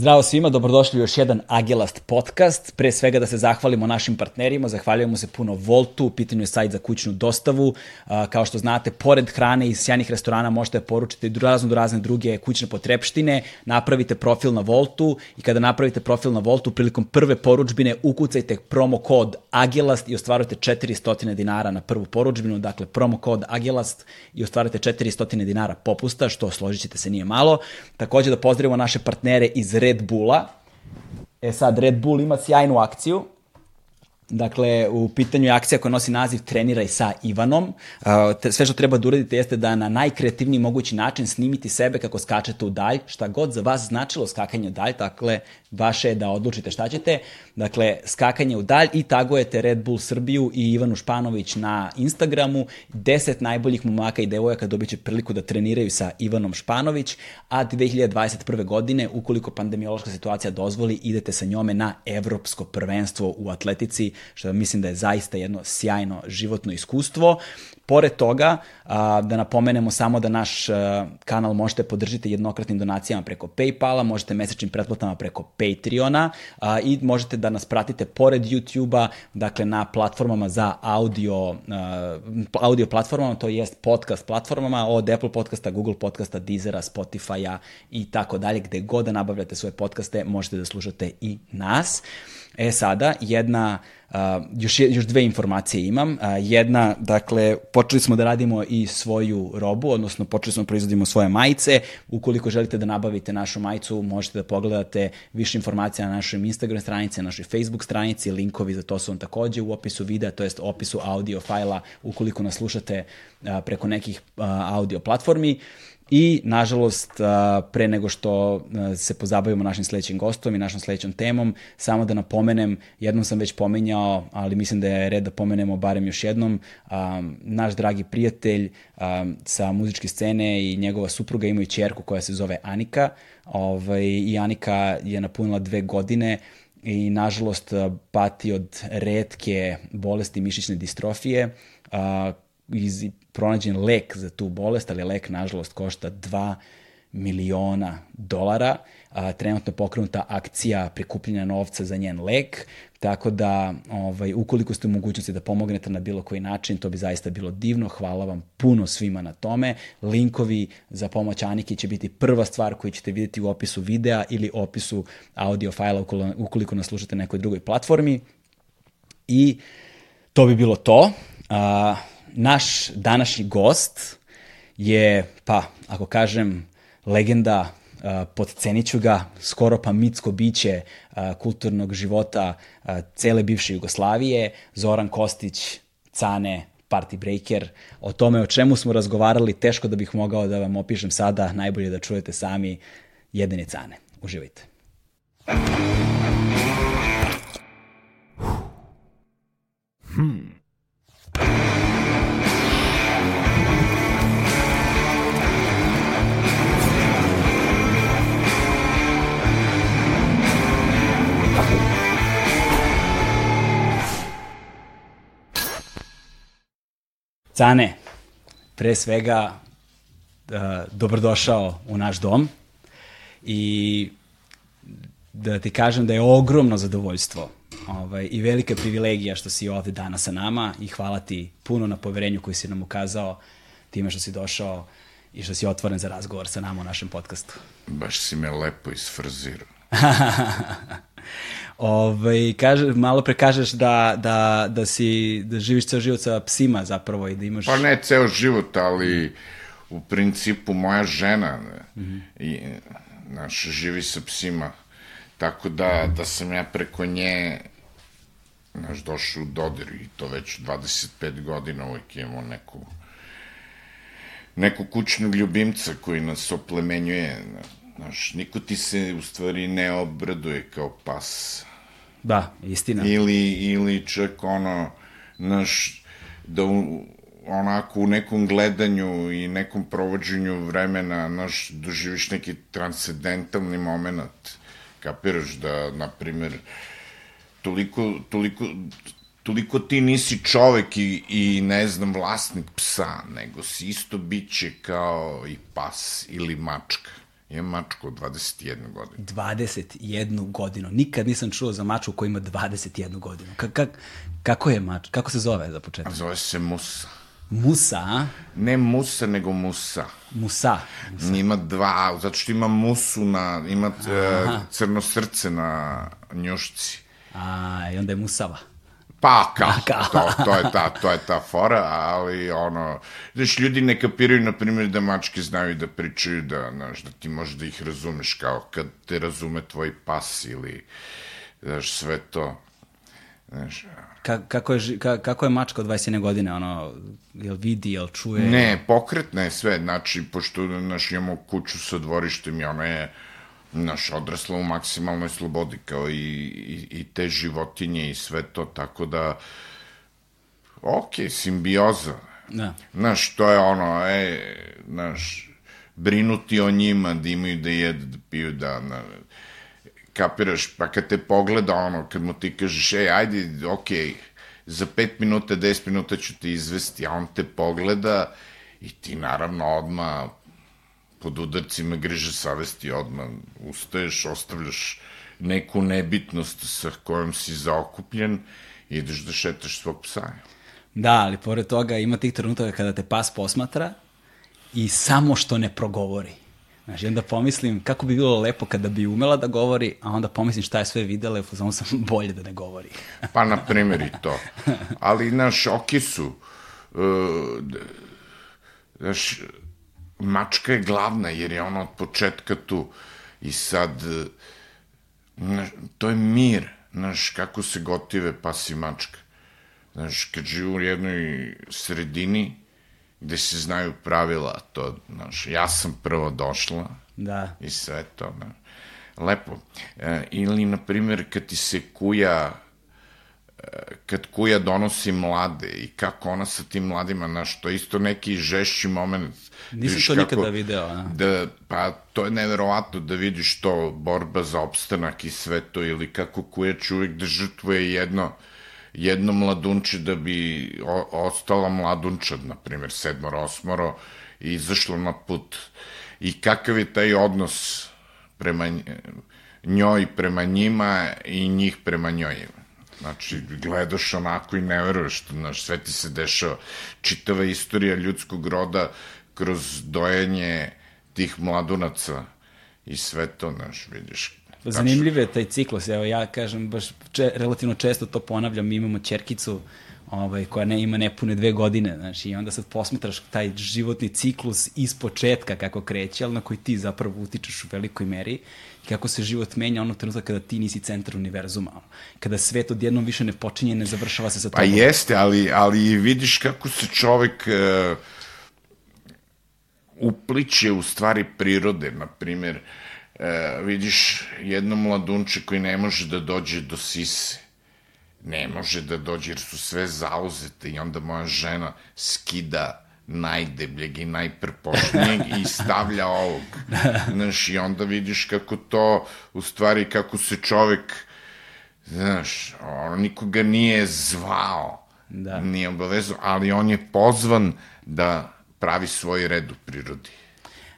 Zdravo svima, dobrodošli u još jedan Agelast podcast. Pre svega da se zahvalimo našim partnerima, zahvaljujemo se puno Voltu, u pitanju je sajt za kućnu dostavu. Kao što znate, pored hrane iz sjajnih restorana možete da poručite i razno do razne druge kućne potrepštine, napravite profil na Voltu i kada napravite profil na Voltu, prilikom prve poručbine ukucajte promo kod Agelast i ostvarujete 400 dinara na prvu poručbinu, dakle promo kod Agelast i ostvarujete 400 dinara popusta, što složit ćete se nije malo. Takođe da pozdravimo naše partnere iz Red Bulla. E sad, Red Bull ima sjajnu akciju. Dakle, u pitanju je akcija koja nosi naziv Treniraj sa Ivanom. Sve što treba da uradite jeste da na najkreativniji mogući način snimiti sebe kako skačete u dalj, šta god za vas značilo skakanje u dalj, dakle, vaše je da odlučite šta ćete. Dakle, skakanje u dalj i tagujete Red Bull Srbiju i Ivanu Španović na Instagramu. 10 najboljih momaka i devojaka dobit će priliku da treniraju sa Ivanom Španović, a 2021. godine, ukoliko pandemiološka situacija dozvoli, idete sa njome na evropsko prvenstvo u atletici, što mislim da je zaista jedno sjajno životno iskustvo. Pored toga, da napomenemo samo da naš kanal možete podržiti jednokratnim donacijama preko Paypala, možete mesečnim pretplatama preko Patreona i možete da nas pratite pored YouTube-a, dakle na platformama za audio, audio platformama, to jest podcast platformama, od Apple podcasta, Google podcasta, Deezera, Spotify-a i tako dalje, gde god da nabavljate svoje podcaste, možete da slušate i nas. E sada, jedna, uh, još, još dve informacije imam. Uh, jedna, dakle, počeli smo da radimo i svoju robu, odnosno počeli smo da proizvodimo svoje majice. Ukoliko želite da nabavite našu majicu, možete da pogledate više informacija na našoj Instagram stranici, na našoj Facebook stranici, linkovi za to su vam takođe u opisu videa, to jest opisu audio fajla, ukoliko nas slušate uh, preko nekih uh, audio platformi. Uh, I, nažalost, pre nego što se pozabavimo našim sledećim gostom i našom sledećom temom, samo da napomenem, jednom sam već pomenjao, ali mislim da je red da pomenemo barem još jednom, naš dragi prijatelj sa muzičke scene i njegova supruga imaju čerku koja se zove Anika, ovaj, i Anika je napunila dve godine, i nažalost pati od redke bolesti mišićne distrofije, iz, pronađen lek za tu bolest, ali lek nažalost košta 2 miliona dolara. A, trenutno pokrenuta akcija prikupljanja novca za njen lek, tako da ovaj, ukoliko ste u mogućnosti da pomognete na bilo koji način, to bi zaista bilo divno. Hvala vam puno svima na tome. Linkovi za pomoć Anike će biti prva stvar koju ćete vidjeti u opisu videa ili opisu audio fajla ukoliko nas slušate na nekoj drugoj platformi. I to bi bilo to. Uh, naš današnji gost je, pa, ako kažem, legenda, uh, podcenit ću ga, skoro pa mitsko biće uh, kulturnog života uh, cele bivše Jugoslavije, Zoran Kostić, Cane, Party Breaker. O tome o čemu smo razgovarali, teško da bih mogao da vam opišem sada, najbolje da čujete sami jedine Cane. Uživajte. Hmm. Cane, pre svega, uh, dobrodošao u naš dom i da ti kažem da je ogromno zadovoljstvo ovaj, i velika privilegija što si ovde danas sa nama i hvala ti puno na poverenju koji si nam ukazao time što si došao i što si otvoren za razgovor sa nama u našem podcastu. Baš si me lepo isfrzirao. Ovaj, kaže, malo pre kažeš da, da, da, si, da živiš ceo život sa psima zapravo i da imaš... Pa ne ceo život, ali u principu moja žena mm -hmm. i, naš, živi sa psima. Tako da, da sam ja preko nje naš, došao u dodir i to već 25 godina uvijek imamo neku neku kućnog ljubimca koji nas oplemenjuje. Znaš, niko ti se u stvari ne obraduje kao pas. Da, istina. Ili, ili čak ono, naš, da u, onako u nekom gledanju i nekom provođenju vremena, naš, doživiš neki transcendentalni moment. Kapiraš da, na primer, toliko, toliko, toliko ti nisi čovek i, i ne znam, vlasnik psa, nego si isto biće kao i pas ili mačka. Imam mačku od 21 godinu. 21 godinu. Nikad nisam čuo za mačku koja ima 21 godinu. Ka, ka, kako je mač? Kako se zove za početak? Zove se Musa. Musa, a? Ne Musa, nego Musa. Musa. Musa. Ima dva, zato što ima musu na, ima uh, crno srce na njušci. A, i onda je Musava. Pa, kao, to, to, je ta, to je ta fora, ali ono, znaš, ljudi ne kapiraju, na primjer, da mačke znaju da pričaju, da, znaš, da ti možeš da ih razumeš, kao kad te razume tvoj pas ili, znaš, sve to, znaš, Ka, kako, je, ka, kako je mačka od 21 godine, ono, jel vidi, jel čuje? Ne, pokretna je sve, znači, pošto, znaš, imamo kuću sa dvorištem i ona je, naš odrasla u maksimalnoj slobodi kao i, i, i te životinje i sve to, tako da ok, simbioza. Da. Znaš, to je ono, e, znaš, brinuti o njima, da imaju da jedu, da piju, da, na, kapiraš, pa kad te pogleda ono, kad mu ti kažeš, ej, ajde, ok, za 5 minuta, 10 minuta ću te izvesti, a on te pogleda i ti naravno odma pod udarcima griže savesti odmah ustaješ, ostavljaš neku nebitnost sa kojom si zaokupljen i ideš da šetaš svog psa. Da, ali pored toga ima tih trenutaka kada te pas posmatra i samo što ne progovori. Znaš, onda pomislim kako bi bilo lepo kada bi umela da govori, a onda pomislim šta je sve videla i samo sam bolje da ne govori. pa, na primjer i to. Ali, naš, oki su, uh, znaš, mačka je glavna, jer je ona od početka tu. I sad, na, to je mir, znaš, kako se gotive pas i mačka. Znaš, kad živu u jednoj sredini, gde se znaju pravila, to, znaš, ja sam prvo došla da. i sve to, znaš. Lepo. E, ili, na primjer, kad ti se kuja kad kuja donosi mlade i kako ona sa tim mladima, znaš, to je isto neki žešći moment. Nisam to kako, nikada video, a? Da, pa to je neverovatno da vidiš to, borba za opstanak i sve to, ili kako kuja čovjek da žrtvuje jedno, jedno mladunče da bi o, ostala mladunčad, na primjer, sedmoro, osmoro, i izašlo na put. I kakav je taj odnos prema njoj, prema njima i njih prema njoj. Znači, gledaš onako i ne veruješ, znaš, sve ti se dešava. Čitava istorija ljudskog roda kroz dojenje tih mladunaca i sve to, znaš, vidiš. Zanimljiv je taj ciklus, evo ja kažem, baš če, relativno često to ponavljam, mi imamo čerkicu ovaj, koja ne ima nepune dve godine, znači, i onda sad posmetraš taj životni ciklus iz početka kako kreće, ali na koji ti zapravo utičeš u velikoj meri kako se život menja ono trenutka kada ti nisi centar univerzuma. Kada svet odjednom više ne počinje, ne završava se sa pa tobom. Pa jeste, ali, ali vidiš kako se čovek uh, upliče u stvari prirode, na primjer, uh, vidiš jedno mladunče koji ne može da dođe do sise, ne može da dođe jer su sve zauzete i onda moja žena skida najdebljeg i najprpošnijeg i stavlja ovog. Znaš, i onda vidiš kako to, u stvari, kako se čovek, znaš, ono, nikoga nije zvao, da. nije obavezao, ali on je pozvan da pravi svoj red u prirodi.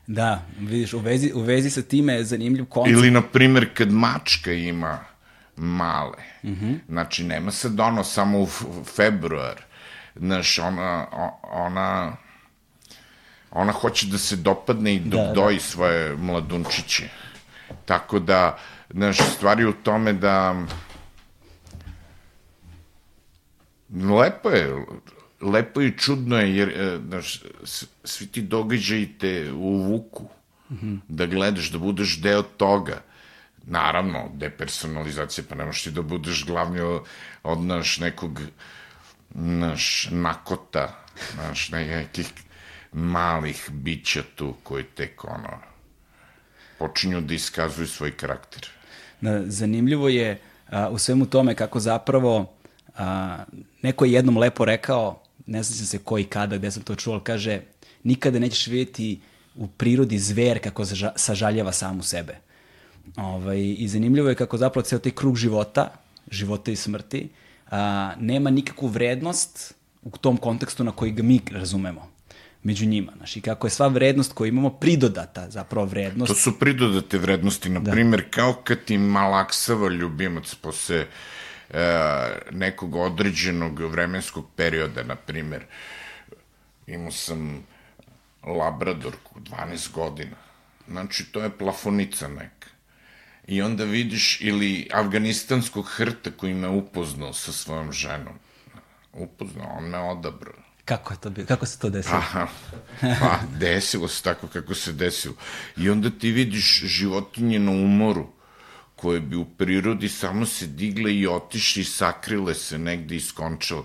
Da, vidiš, u vezi, u vezi sa time je zanimljiv koncept. Ili, na primer, kad mačka ima male, mm -hmm. znači, nema se dono samo u februar, znaš, ona, ona ona hoće da se dopadne i dok da, da. svoje mladunčiće. Tako da, znaš, stvari u tome da lepo je, lepo i čudno je, jer, e, znaš, svi ti događaji te uvuku, mm -hmm. da gledaš, da budeš deo toga. Naravno, depersonalizacija, pa nemaš ti da budeš glavni od naš nekog naš nakota, naš nekih malih bića tu koji tek ono počinju da iskazuju svoj karakter. Zanimljivo je a, u svemu tome kako zapravo a, neko je jednom lepo rekao, ne znam se ko i kada, gde sam to čuo, kaže nikada nećeš vidjeti u prirodi zver kako sažaljava samu sebe. Ovaj, I zanimljivo je kako zapravo ceo taj krug života, života i smrti, a, nema nikakvu vrednost u tom kontekstu na koji ga mi razumemo. Među njima, znaš, i kako je sva vrednost koju imamo pridodata, zapravo vrednost. To su pridodate vrednosti, na da. primjer, kao kad ti malaksava ljubimac posle e, nekog određenog vremenskog perioda, na primjer, imao sam Labradorku, 12 godina, znači to je plafonica neka. I onda vidiš, ili afganistanskog hrta koji me upoznao sa svojom ženom. Upoznao, on me odabrao. Kako je to bilo? Kako se to desilo? Aha, pa desilo se tako kako se desilo. I onda ti vidiš životinje na umoru, koje bi u prirodi samo se digle i otišli, sakrile se negde i skončale.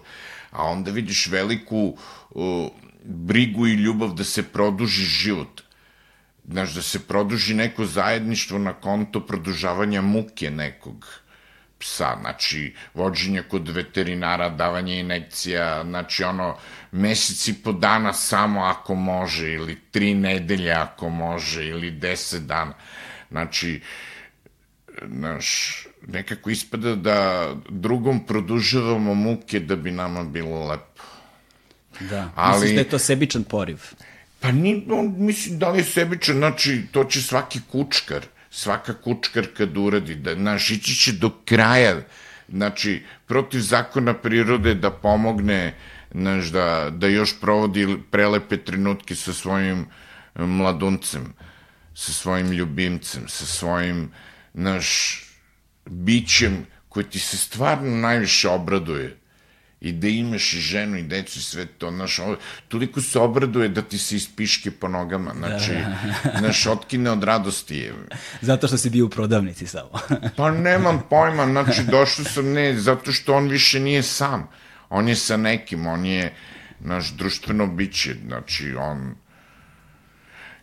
A onda vidiš veliku uh, brigu i ljubav da se produži život. Znaš, da se produži neko zajedništvo na konto produžavanja muke nekog psa, znači vođenje kod veterinara, davanje inekcija, znači ono meseci po dana samo ako može ili tri nedelje ako može ili deset dana. Znači, naš, nekako ispada da drugom produžavamo muke da bi nama bilo lepo. Da, Ali, misliš da je to sebičan poriv? Pa ni, on, mislim da li je sebičan, znači to će svaki kučkar svaka kučkar kad uradi, da, znaš, ići će do kraja, znači, protiv zakona prirode da pomogne, znaš, da, da još provodi prelepe trenutke sa svojim eh, mladuncem, sa svojim ljubimcem, sa svojim, znaš, bićem koji ti se stvarno najviše obraduje i da imaš i ženu i decu i sve to, znaš, ovo, toliko se obraduje da ti se ispiške po nogama, znači, da. znaš, otkine od radosti je. Zato što si bio u prodavnici samo. pa nemam pojma, znači, došao sam, ne, zato što on više nije sam, on je sa nekim, on je, naš društveno biće, znači, on,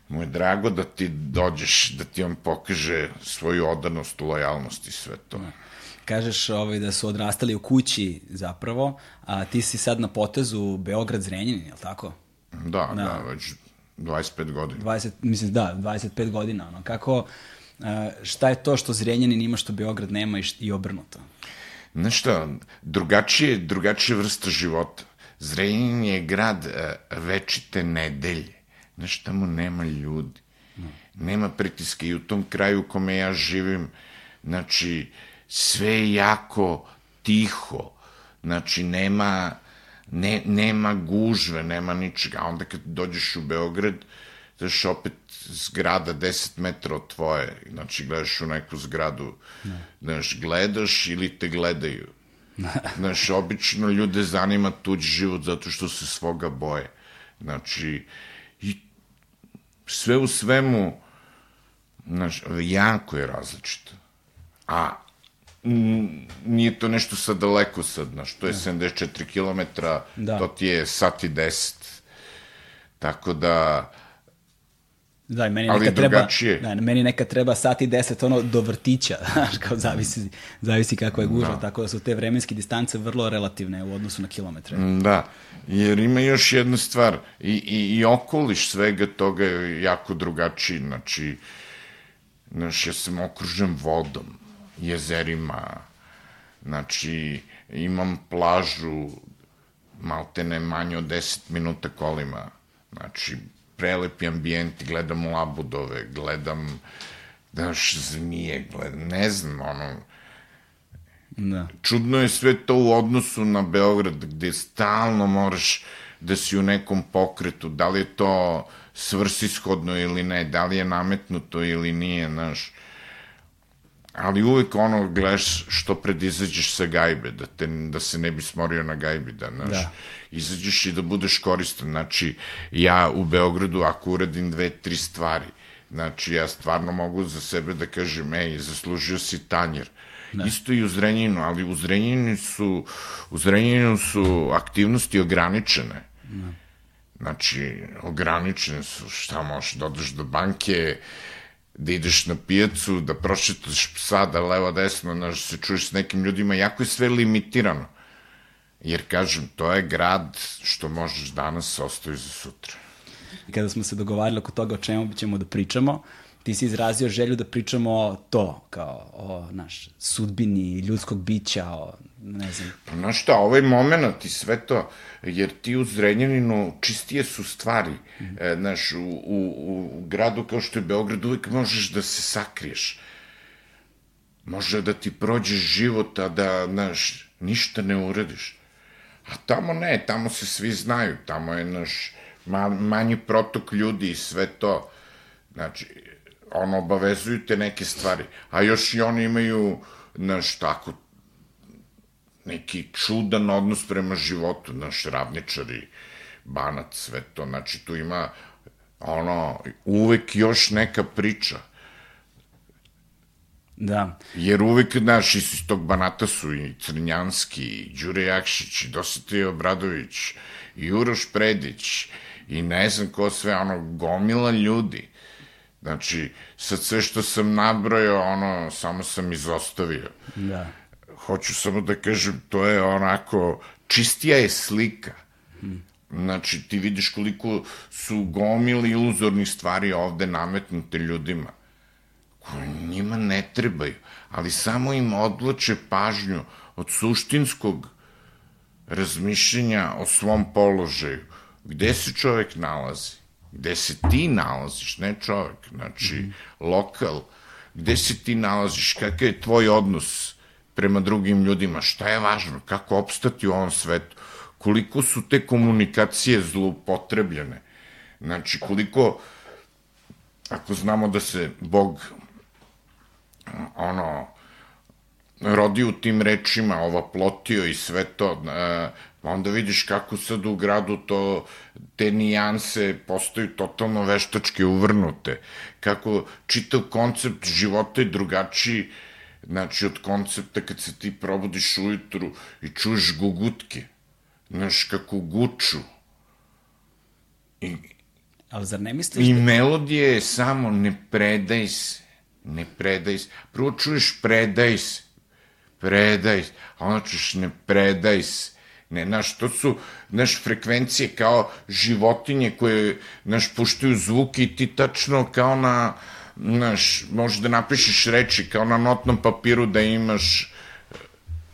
mu je drago da ti dođeš, da ti on pokaže svoju odanost, lojalnost i sve to. Da kažeš ovaj, da su odrastali u kući zapravo, a ti si sad na potezu Beograd-Zrenjanin, je li tako? Da, da, da, već 25 godina. 20, mislim, da, 25 godina. Ono. Kako, šta je to što Zrenjanin ima što Beograd nema i, i obrnuto? Znaš šta, drugačije, drugačije vrsta života. Zrenjanin je grad večite nedelje. Znaš, tamo nema ljudi. Nema pritiske i u tom kraju u kome ja živim, znači, sve je jako tiho, znači nema, ne, nema gužve, nema ničega. A onda kad dođeš u Beograd, znaš, opet zgrada 10 metra od tvoje, znači gledaš u neku zgradu, ne. znaš, gledaš ili te gledaju. znaš, obično ljude zanima tuđ život zato što se svoga boje. Znači, i sve u svemu, znaš, jako je različito. A nije to nešto sad daleko sad, znaš, to je 74 km, da. to ti je sat i 10. Tako da... Da, meni ali nekad treba, da, meni nekad treba sat i 10 ono do vrtića, znaš, kao zavisi, zavisi kako je gužva, da. tako da su te vremenske distance vrlo relativne u odnosu na kilometre. Mm, da, jer ima još jedna stvar, i, i, i okoliš svega toga je jako drugačiji, znači, znaš, ja sam okružen vodom, jezerima, znači imam plažu maltene manje od 10 minuta kolima, znači prelepi ambijenti, gledam labudove, gledam daš zmije, gledam, ne znam, ono, Da. Čudno je sve to u odnosu na Beograd, gde stalno moraš da si u nekom pokretu, da li je to svrsishodno ili ne, da li je nametnuto ili nije, znaš ali uvek ono gledaš što pred izađeš sa gajbe, da, te, da se ne bi smorio na gajbi, da, znaš, da. izađeš i da budeš koristan. Znači, ja u Beogradu ako uradim dve, tri stvari, znači, ja stvarno mogu za sebe da kažem, ej, zaslužio si tanjer. Da. Isto i u Zrenjinu, ali u Zrenjinu su, u Zrenjinu su aktivnosti ograničene. Da. Znači, ograničene su, šta možeš, da odeš do banke, da ideš na pijacu, da prošetaš psa, da levo desno, znaš, se čuješ s nekim ljudima, jako je sve limitirano. Jer, kažem, to je grad što možeš danas, ostavi za sutra. Kada smo se dogovarali oko toga o čemu ćemo da pričamo, ti si izrazio želju da pričamo to, kao o naš sudbini ljudskog bića, o ne znam. Pa znaš šta, ovaj moment i sve to, jer ti u Zrenjaninu čistije su stvari. Mm -hmm. e, znaš, u, u, u gradu kao što je Beograd uvijek možeš da se sakriješ. Može da ti prođe život, a da, znaš, ništa ne uradiš. A tamo ne, tamo se svi znaju, tamo je, naš, manji protok ljudi i sve to. Znači, ono, obavezuju te neke stvari. A još i oni imaju, naš, tako, neki čudan odnos prema životu, naš, ravničari, banac, sve to. Znači, tu ima, ono, uvek još neka priča. Da. Jer uvek, znaš, iz tog Banata su i Crnjanski, i Đure Jakšić, i Dositej Obradović, i Uroš Predić, i ne znam ko sve, ono, gomila ljudi. Znači, sad sve što sam nabrojao, ono, samo sam izostavio. Da. Hoću samo da kažem, to je onako, čistija je slika. Znači, ti vidiš koliko su gomili iluzornih stvari ovde nametnute ljudima koje njima ne trebaju, ali samo im odloče pažnju od suštinskog razmišljenja o svom položaju. Gde se čovek nalazi? Gde se ti nalaziš, ne čovek, znači lokal. Gde se ti nalaziš? Kakav je tvoj odnos prema drugim ljudima? Šta je važno? Kako opstati u ovom svetu? Koliko su te komunikacije zloupotrebljene? Znači, koliko, ako znamo da se Bog ono, rodi u tim rečima, ova plotio i sve to, e, onda vidiš kako sad u gradu to, te nijanse postaju totalno veštačke uvrnute, kako čitav koncept života je drugačiji, znači od koncepta kad se ti probudiš ujutru i čuješ gugutke, znaš kako guču. I, Ali zar ne misliš I da... melodija je samo ne predaj se ne predaj se. Prvo čuješ predaj se, predaj se, a onda čuješ ne predaj se. Ne, znaš, to su, znaš, frekvencije kao životinje koje, znaš, puštaju zvuki i ti tačno kao na, znaš, možeš da napišeš reči kao na notnom papiru da imaš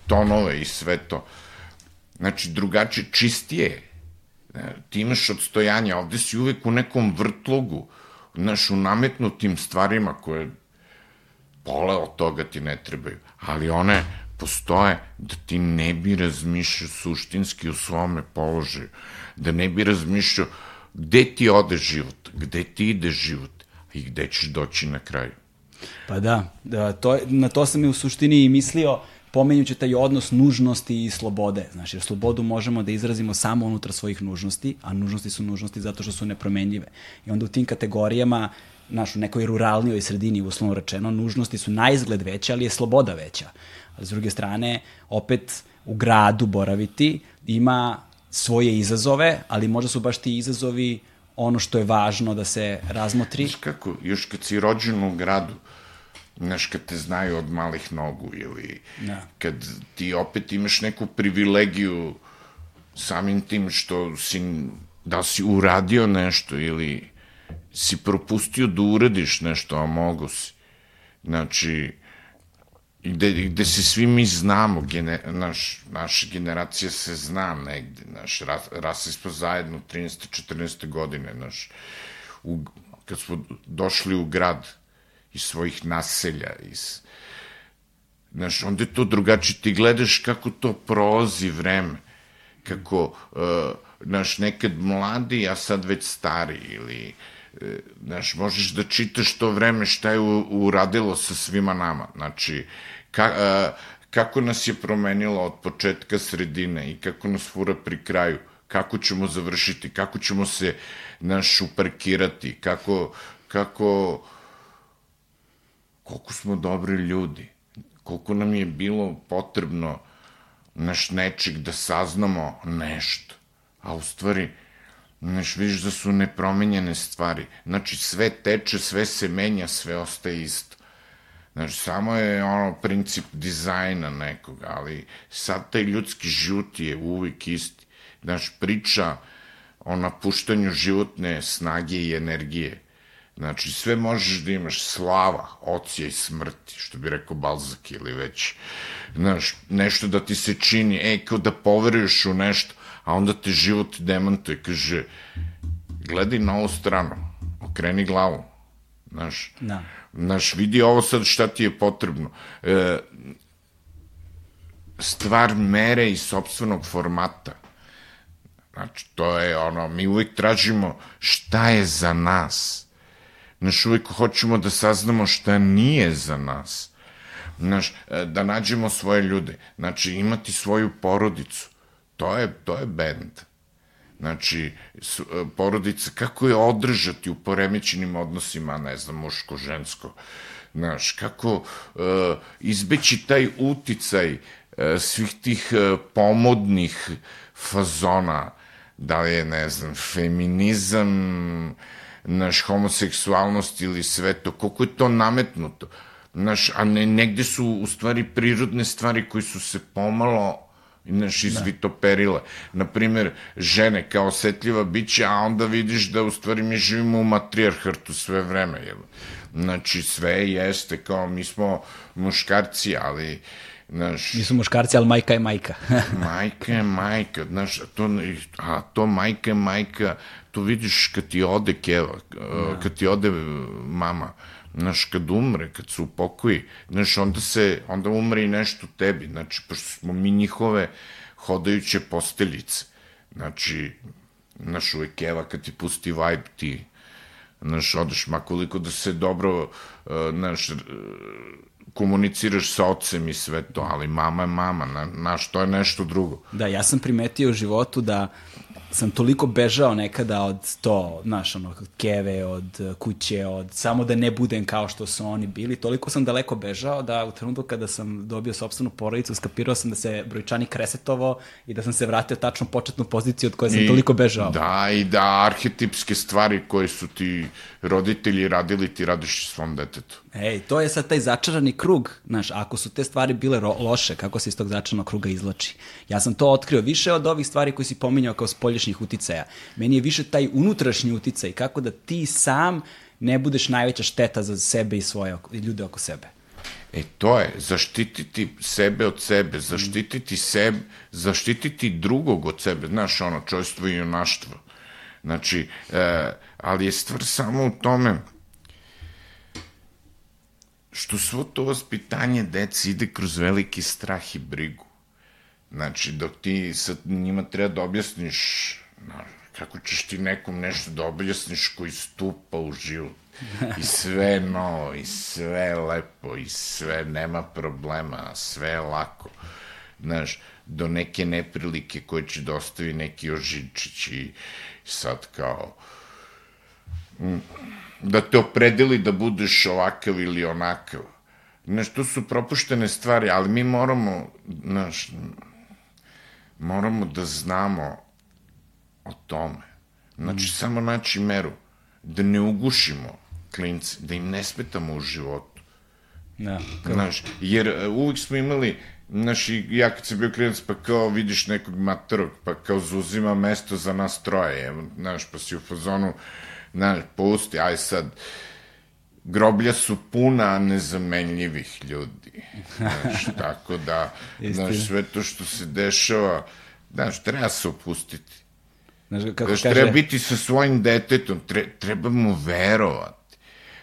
tonove i sve to. Znači, drugačije, čistije Ti imaš odstojanje, ovde si uvek u nekom vrtlogu, znaš, u nametnutim stvarima koje pola od toga ti ne trebaju, ali one postoje da ti ne bi razmišljao suštinski u svome položaju, da ne bi razmišljao gde ti ode život, gde ti ide život i gde ćeš doći na kraju. Pa da, da to, na to sam i u suštini i mislio, pomenjući taj odnos nužnosti i slobode. Znači, jer slobodu možemo da izrazimo samo unutar svojih nužnosti, a nužnosti su nužnosti zato što su nepromenljive. I onda u tim kategorijama naš, u nekoj ruralnijoj sredini, uslovno rečeno, nužnosti su na izgled veće, ali je sloboda veća. A s druge strane, opet u gradu boraviti ima svoje izazove, ali možda su baš ti izazovi ono što je važno da se razmotri. Znaš kako, još kad si rođen u gradu, znaš, kad te znaju od malih nogu ili da. kad ti opet imaš neku privilegiju samim tim što si, da si uradio nešto ili si propustio da uradiš nešto, a mogo si. Znači, gde, gde se svi mi znamo, gene, naš, naša generacija se zna negde, naš, ras, rasli smo zajedno 13. 14. godine, naš, u, kad smo došli u grad iz svojih naselja, iz, znaš, onda je to drugačije, ti gledaš kako to prolazi vreme, kako, uh, naš, nekad mladi, a sad već stari, ili, uh, znaš, možeš da čitaš to vreme šta je uradilo sa svima nama. Znači, ka, a, kako nas je promenilo od početka sredine i kako nas fura pri kraju, kako ćemo završiti, kako ćemo se naš uparkirati, kako, kako, koliko smo dobri ljudi, koliko nam je bilo potrebno naš nečeg da saznamo nešto, a u stvari Znaš, vidiš da su nepromenjene stvari. Znači, sve teče, sve se menja, sve ostaje isto. Znaš, samo je ono princip dizajna nekog, ali sad taj ljudski život je uvijek isti. Znaš, priča o napuštanju životne snage i energije. Znači, sve možeš da imaš slava, ocija i smrti, što bi rekao Balzak ili već, znaš, nešto da ti se čini, e, kao da poveruješ u nešto, a onda te život demantuje, kaže, gledaj na ovu stranu, okreni glavu, znaš, Da. znaš, vidi ovo sad šta ti je potrebno. E, stvar mere i sobstvenog formata. Znači, to je ono, mi uvek tražimo šta je za nas. Znaš, uvek hoćemo da saznamo šta nije za nas. Znaš, e, da nađemo svoje ljude. Znači, imati svoju porodicu. To je, to je bend. Znači, e, porodica, kako je održati u poremećenim odnosima, ne znam, muško-žensko. Znaš, kako uh, izbeći taj uticaj uh, svih tih uh, pomodnih fazona, da li je, ne znam, feminizam, naš homoseksualnost ili sve to, koliko je to nametnuto. Znaš, a ne, negde su u stvari prirodne stvari koji su se pomalo znaš, izvitoperile. Naprimer, žene kao osetljiva bića, a onda vidiš da u stvari mi živimo u matrijarhatu sve vreme. Jel? Znači, sve jeste kao mi smo muškarci, ali znaš, Nisu muškarci, ali majka je majka. majka je majka, znaš, a to, a to majka je majka, to vidiš kad ti ode keva, da. kad ti ode mama, znaš, kad umre, kad se upokoji, znaš, onda se, onda umre i nešto tebi, znači, pošto smo mi njihove hodajuće posteljice, znači, znaš, uvek keva kad ti pusti vibe, ti, znaš, odeš, makoliko da se dobro, uh, znaš, komuniciraš sa ocem i sve to, ali mama je mama, na, to je nešto drugo. Da, ja sam primetio u životu da sam toliko bežao nekada od to, znaš, ono, keve, od kuće, od samo da ne budem kao što su oni bili, toliko sam daleko bežao da u trenutku kada sam dobio sobstvenu porodicu, skapirao sam da se brojčanik resetovo i da sam se vratio u tačnu početnu poziciju od koje sam I, toliko bežao. Da, i da arhetipske stvari koje su ti roditelji radili, ti radiš svom detetu. Ej, to je sad taj začarani krug, znaš, ako su te stvari bile loše, kako se iz tog začaranog kruga izlači. Ja sam to otkrio više od ovih stvari koji si pominjao kao spolješnjih uticaja. Meni je više taj unutrašnji uticaj, kako da ti sam ne budeš najveća šteta za sebe i svoje oko- i ljude oko sebe. E, to je, zaštititi sebe od sebe, zaštititi sebe, zaštititi drugog od sebe, znaš, ono, čojstvo i junaštvo. Znači, e, ali je stvar samo u tome što svo to vaspitanje deci ide kroz veliki strah i brigu. Znači, dok ti sad njima treba da objasniš, znaš, kako ćeš ti nekom nešto da objasniš koji stupa u život. I sve novo, i sve lepo, i sve nema problema, sve je lako. Znaš, do neke neprilike koje će da ostavi neki ožičić i sad kao da te opredeli da budeš ovakav ili onakav. Znaš, to su propuštene stvari, ali mi moramo, znaš, moramo da znamo o tome. Znači, mm. samo naći meru, da ne ugušimo klince, da im ne smetamo u životu. Da, Znaš, jer e, uvijek smo imali, znaš, i ja kad sam bio klinac, pa kao vidiš nekog matorog, pa kao zauzima mesto za nas troje, evo, znaš, pa si u fazonu, znaš, pusti, aj sad, groblja su puna nezamenljivih ljudi. Znaš, tako da, znaš, sve to što se dešava, znaš, treba se opustiti. Znaš, kako Znaš, kaže... treba biti sa svojim detetom, tre, treba mu verovati.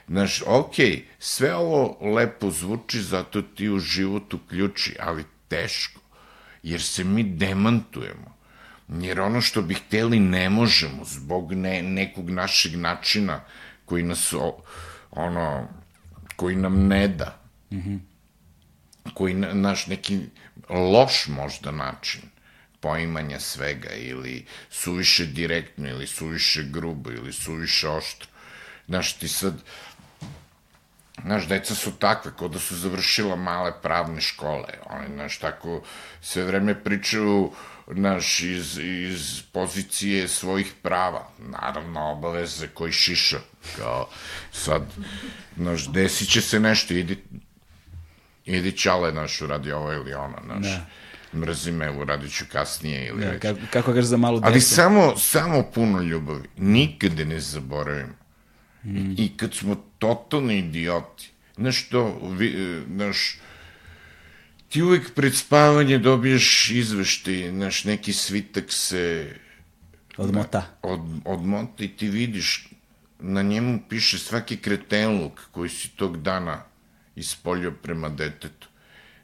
Znaš, okej, sve ovo lepo zvuči, zato ti u život uključi, ali teško, jer se mi demantujemo. Jer ono što bi hteli ne možemo, zbog ne, nekog našeg načina koji nas, o, ono, koji nam ne da. Mm -hmm. Koji, na- naš neki loš možda način poimanja svega ili suviše direktno ili suviše grubo ili suviše oštro. Znaš, ti sad, Znaš, deca su takve, kao da su završila male pravne škole. Oni, znaš, tako sve vreme pričaju, znaš, iz, iz pozicije svojih prava. Naravno, obaveze koji šiša. Kao, sad, znaš, desit će se nešto, idi, idi čale, znaš, uradi ovo ili ono, znaš. Da. Mrzi me, uradit ću kasnije ili Da, već. kako, kako kažeš za malu decu. Ali samo, samo puno ljubavi. Nikada ne zaboravimo. Mm. I kad smo totalni idioti, znaš to, vi, e, znaš, ti uvek pred spavanje dobiješ izveštaj, znaš, neki svitak se... Odmota. Od, odmota i ti vidiš, na njemu piše svaki kretenluk koji si tog dana ispoljio prema detetu.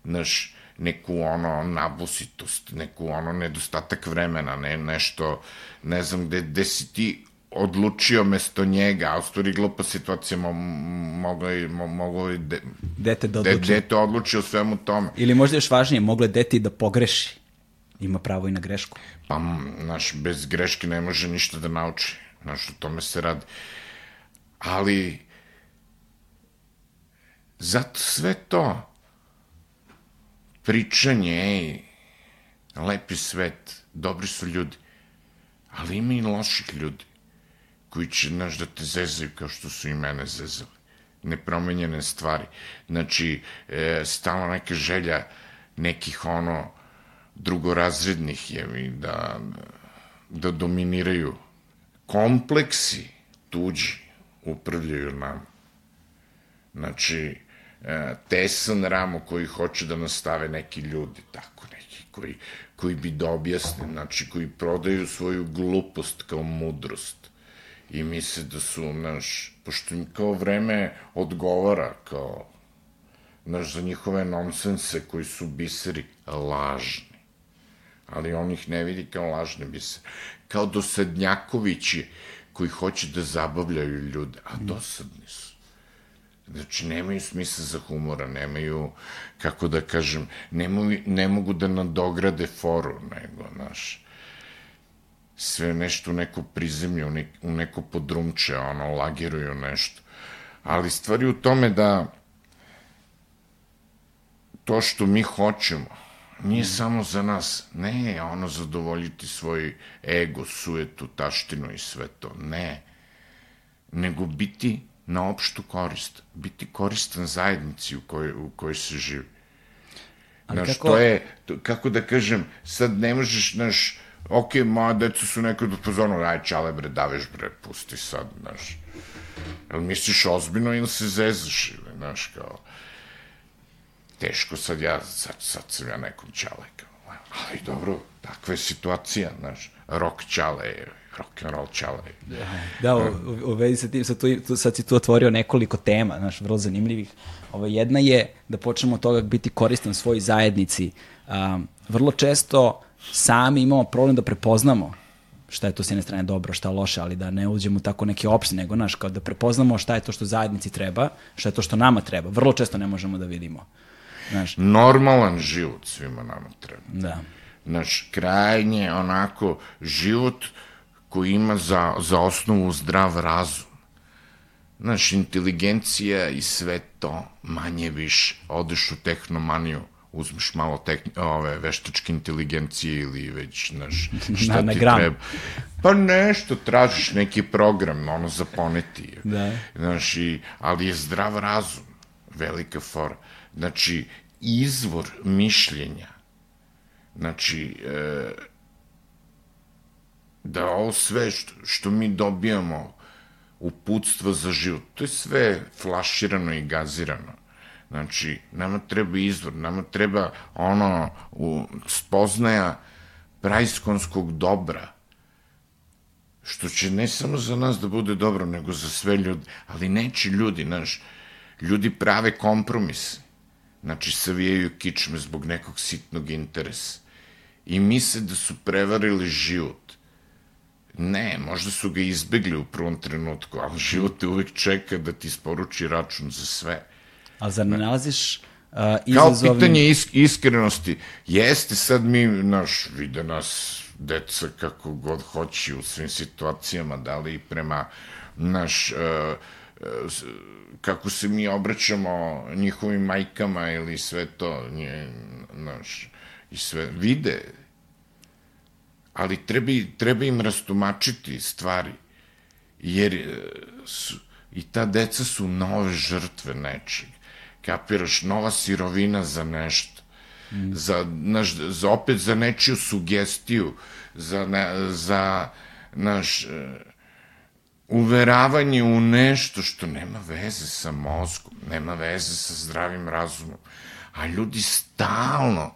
Znaš, neku ono nabusitost, neku ono nedostatak vremena, ne, nešto, ne znam, gde, gde si ti odlučio mesto njega, a u stvari glupa situacija mo, mogla i, mo, moglo de, Dete da de, odluči. dete odluči o svemu tome. Ili možda još važnije, mogle dete i da pogreši. Ima pravo i na grešku. Pa, znaš, bez greške ne može ništa da nauči. Znaš, o tome se radi. Ali, zato sve to, pričanje, ej, lepi svet, dobri su ljudi, ali ima i loših ljudi koji će, znaš, da te zezaju kao što su i mene zezali. Nepromenjene stvari. Znači, e, stalno neka želja nekih ono drugorazrednih je mi da, da dominiraju. Kompleksi tuđi upravljaju nam. Znači, e, tesan ramo koji hoće da nastave neki ljudi, tako neki, koji, koji bi da objasne, znači, koji prodaju svoju glupost kao mudrost i misle da su, znaš, pošto im kao vreme odgovara, kao, znaš, za njihove nonsense koji su biseri lažni. Ali on ih ne vidi kao lažne bisere. Kao dosadnjakovići koji hoće da zabavljaju ljude, a dosadni su. Znači, nemaju smisla za humora, nemaju, kako da kažem, nemaju, ne mogu da nadograde foru, nego, znaš, sve nešto u neko prizemlje, u, ne, u neko podrumče, ono, lagiruju nešto. Ali stvari u tome da to što mi hoćemo nije samo za nas, ne, ono zadovoljiti svoj ego, sujetu, taštinu i sve to, ne, nego biti na opštu korist, biti koristan zajednici u kojoj, u kojoj se živi. Ali Znaš, kako- to je, to, kako da kažem, sad ne možeš, znaš, ok, moja deca su nekad u pozornu, aj čale bre, daveš bre, pusti sad, znaš. Jel misliš ozbiljno ili se zezaš ili, znaš, kao, teško sad ja, sad, sad sam ja nekom čale, kao, ali dobro, takva je situacija, znaš, rock čale je, rock and roll čale. Da, u, u vezi sa tim, sad, tu, tu, sad si tu otvorio nekoliko tema, znaš, vrlo zanimljivih. Ovo, jedna je da počnemo od toga biti koristan svoj zajednici. Um, vrlo često sami imamo problem da prepoznamo šta je to s jedne strane dobro, šta loše, ali da ne uđemo tako neke opcije, nego, znaš, kao da prepoznamo šta je to što zajednici treba, šta je to što nama treba. Vrlo često ne možemo da vidimo. Znaš, Normalan život svima nama treba. da. Naš krajnje onako život koji ima za, za osnovu zdrav razum. Naš inteligencija i sve to manje više. Odeš u tehnomaniju, uzmeš malo tehn, ove, veštačke inteligencije ili već, znaš, šta Na- na ti gram. treba. Pa nešto, tražiš neki program, ono, za poneti. Da. Znaš, i, ali je zdrav razum, velika fora. Znači, izvor mišljenja, znači, e, da ovo sve što, što mi dobijamo uputstva za život, to je sve flaširano i gazirano. Znači, nama treba izvor, nama treba ono, u, spoznaja praiskonskog dobra, što će ne samo za nas da bude dobro, nego za sve ljudi, ali neće ljudi, znaš, ljudi prave kompromise, znači savijaju kičme zbog nekog sitnog interesa i misle da su prevarili život. Ne, možda su ga izbegli u prvom trenutku, ali život te uvek čeka da ti isporuči račun za sve. Ali zar ne. nalaziš uh, Kao izazovnim... pitanje is, iskrenosti, jeste sad mi, naš, vide nas deca kako god hoće u svim situacijama, da li prema naš, uh, uh, kako se mi obraćamo njihovim majkama ili sve to, nje, naš, i sve, vide, ali treba, treba im rastumačiti stvari, jer e, su, i ta deca su nove žrtve nečeg. Kapiraš, nova sirovina za nešto. Mm. Za, naš, za, opet za nečiju sugestiju, za, ne, za naš, e, uveravanje u nešto što nema veze sa mozgom, nema veze sa zdravim razumom. A ljudi stalno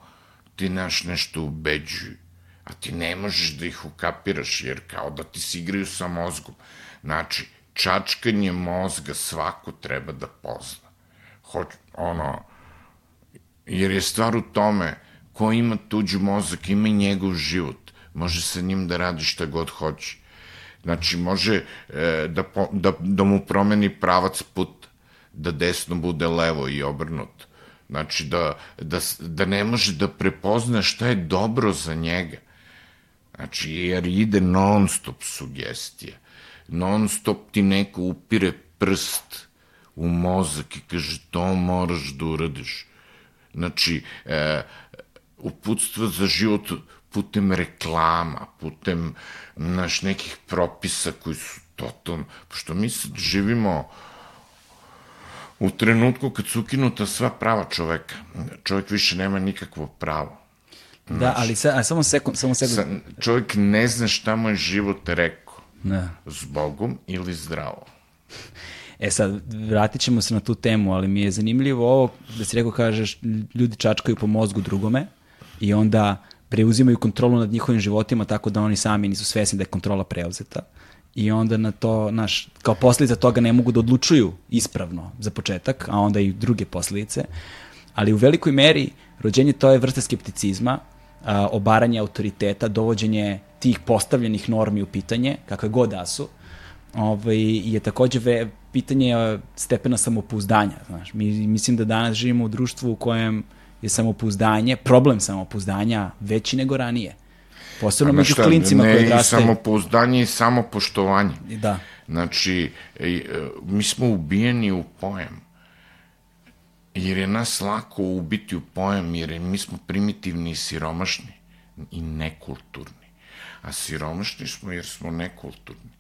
ti naš nešto ubeđuju, a ti ne možeš da ih ukapiraš, jer kao da ti se igraju sa mozgom. Znači, čačkanje mozga svako treba da pozna. Hoć, ono, jer je stvar u tome, ko ima tuđu mozak, ima i njegov život. Može sa njim da radi šta god hoće. Znači, može e, da, po, da, da mu promeni pravac put, da desno bude levo i obrnuto. Znači, da, da, da ne može da prepozna šta je dobro za njega. Znači, jer ide non stop sugestija. Non stop ti neko upire prst u mozak i kaže to moraš da uradiš. Znači, e, uputstva za život putem reklama, putem naš nekih propisa koji su totalno, pošto mi sad živimo u trenutku kad su ukinuta sva prava čoveka, čovek više nema nikakvo pravo. Da, ali sa, a samo sekund, samo sekund. Sa, čovjek ne zna šta mu je život rekao. Da. S Bogom ili zdravo. E sad, vratit ćemo se na tu temu, ali mi je zanimljivo ovo da si rekao, kažeš, ljudi čačkaju po mozgu drugome i onda preuzimaju kontrolu nad njihovim životima tako da oni sami nisu svesni da je kontrola preuzeta. I onda na to, naš, kao posljedica toga ne mogu da odlučuju ispravno za početak, a onda i druge posljedice. Ali u velikoj meri rođenje to je vrsta skepticizma, a, obaranje autoriteta, dovođenje tih postavljenih normi u pitanje, kakve god da su, ovaj, je takođe ve, pitanje stepena samopouzdanja. Znaš. Mi, mislim da danas živimo u društvu u kojem je samopouzdanje, problem samopouzdanja veći nego ranije. Posebno među šta, klincima koji odrastaju. Ne i samopouzdanje i samopoštovanje. Da. Znači, e, mi smo ubijeni u pojam. Jer je nas lako ubiti u pojam, jer mi smo primitivni i siromašni i nekulturni. A siromašni smo jer smo nekulturni.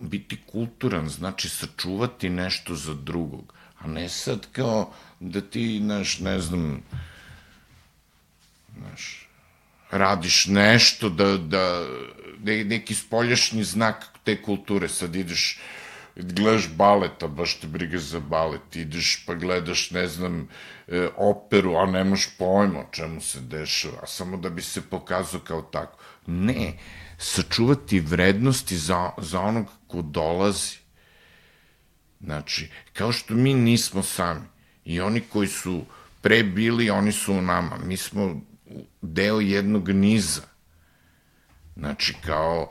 Biti kulturan znači sačuvati nešto za drugog, a ne sad kao da ti, naš, ne znam, naš, radiš nešto, da, da, neki spoljašnji znak te kulture, sad ideš, gledaš baleta, baš te briga za balet, ideš pa gledaš, ne znam, e, operu, a nemaš pojma o čemu se dešava, a samo da bi se pokazao kao tako. Ne, sačuvati vrednosti za, za onog ko dolazi. Znači, kao što mi nismo sami, i oni koji su pre bili, oni su u nama. Mi smo deo jednog niza. Znači, kao